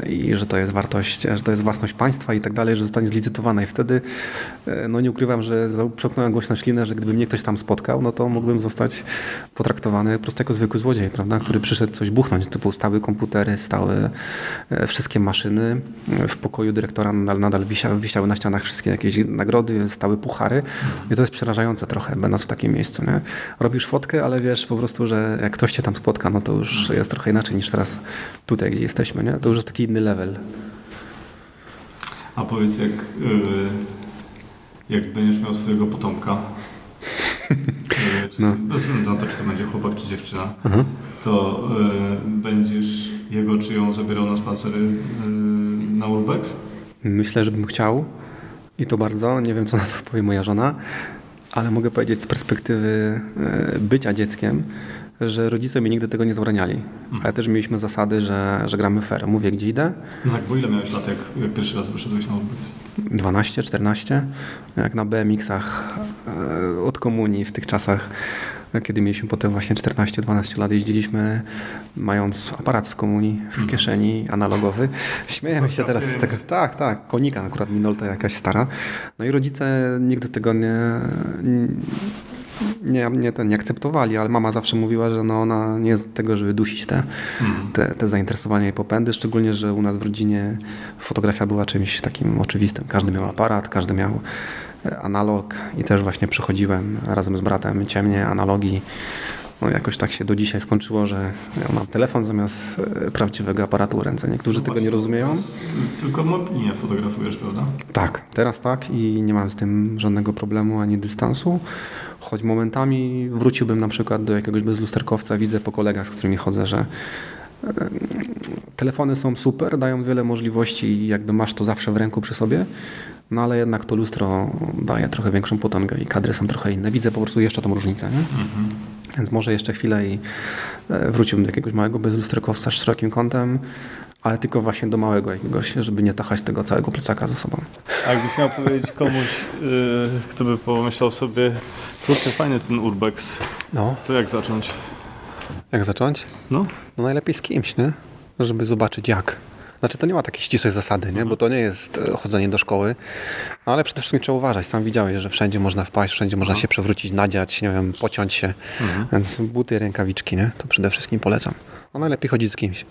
i że to jest wartość, że to jest własność państwa i tak dalej, że zostanie zlicytowana i wtedy e, no nie ukrywam, że przełknąłem głośno ślinę, że gdyby mnie ktoś tam spotkał, no to mógłbym zostać potraktowany po prostu jako zwykły złodziej, prawda, który przyszedł coś buchnąć, typu stały komputery, stały e, wszystkie maszyny, E, w pokoju dyrektora nadal, nadal wisiały, wisiały na ścianach wszystkie jakieś nagrody, stały puchary i to jest przerażające trochę, będąc w takim miejscu, nie? Robisz fotkę, ale wiesz po prostu, że jak ktoś cię tam spotka, no to już jest trochę inaczej niż teraz tutaj, gdzie jesteśmy, nie? To już jest taki inny level.
A powiedz, jak, y, jak będziesz miał swojego potomka, y, czy,
No.
bez względu na to, czy to będzie chłopak, czy dziewczyna, to y, będziesz jego czy ją zabierał na spacery y, na Urbex?
Myślę, że bym chciał i to bardzo. Nie wiem, co na to powie moja żona, ale mogę powiedzieć z perspektywy e, bycia dzieckiem, że rodzice mi nigdy tego nie zabraniali. Ale też mieliśmy zasady, że, że gramy fair. Mówię, gdzie idę.
No tak, bo ile miałeś lat, jak, jak pierwszy raz wyszedłeś na Urbex?
12, 14, jak na BMX-ach e, od komunii w tych czasach, kiedy mieliśmy potem właśnie 14-12 lat, jeździliśmy mając aparat z komunii w kieszeni, analogowy. Śmiejemy się teraz z tego. Tak, tak, konika akurat Minolta jakaś stara. No i rodzice nigdy tego nie, nie, nie, ten, nie akceptowali, ale mama zawsze mówiła, że no ona nie jest od tego, żeby dusić te, te, te zainteresowania i popędy, szczególnie, że u nas w rodzinie fotografia była czymś takim oczywistym. Każdy miał aparat, każdy miał e, analog i też właśnie przychodziłem razem z bratem ciemnie, analogii. No jakoś tak się do dzisiaj skończyło, że ja mam telefon zamiast e, prawdziwego aparatu w ręce. Niektórzy tego nie rozumieją.
Tylko mobilnie fotografujesz, prawda?
Tak, teraz tak i nie mam z tym żadnego problemu ani dystansu. Choć momentami wróciłbym na przykład do jakiegoś bezlusterkowca, widzę po kolegach, z którymi chodzę, że telefony są super, dają wiele możliwości i jakby masz to zawsze w ręku przy sobie, no ale jednak to lustro daje trochę większą potęgę i kadry są trochę inne. Widzę po prostu jeszcze tą różnicę, nie? Więc może jeszcze chwilę i e, wróciłbym do jakiegoś małego bezlusterkowca z szerokim kątem, ale tylko właśnie do małego jakiegoś, żeby nie tachać tego całego plecaka ze sobą.
A jakbyś miał powiedzieć komuś, yy, kto by pomyślał sobie, kurczę, fajny ten Urbex,
No,
to jak zacząć?
jak zacząć?
No,
No najlepiej z kimś, nie? Żeby zobaczyć jak. Znaczy to nie ma takiej ścisłej zasady, nie? Bo to nie jest e, chodzenie do szkoły, no, ale przede wszystkim trzeba uważać. Sam widziałeś, że wszędzie można wpaść, wszędzie można się przewrócić, nadziać, nie wiem, pociąć się. Więc buty, rękawiczki, nie? To przede wszystkim polecam. No najlepiej chodzić z kimś.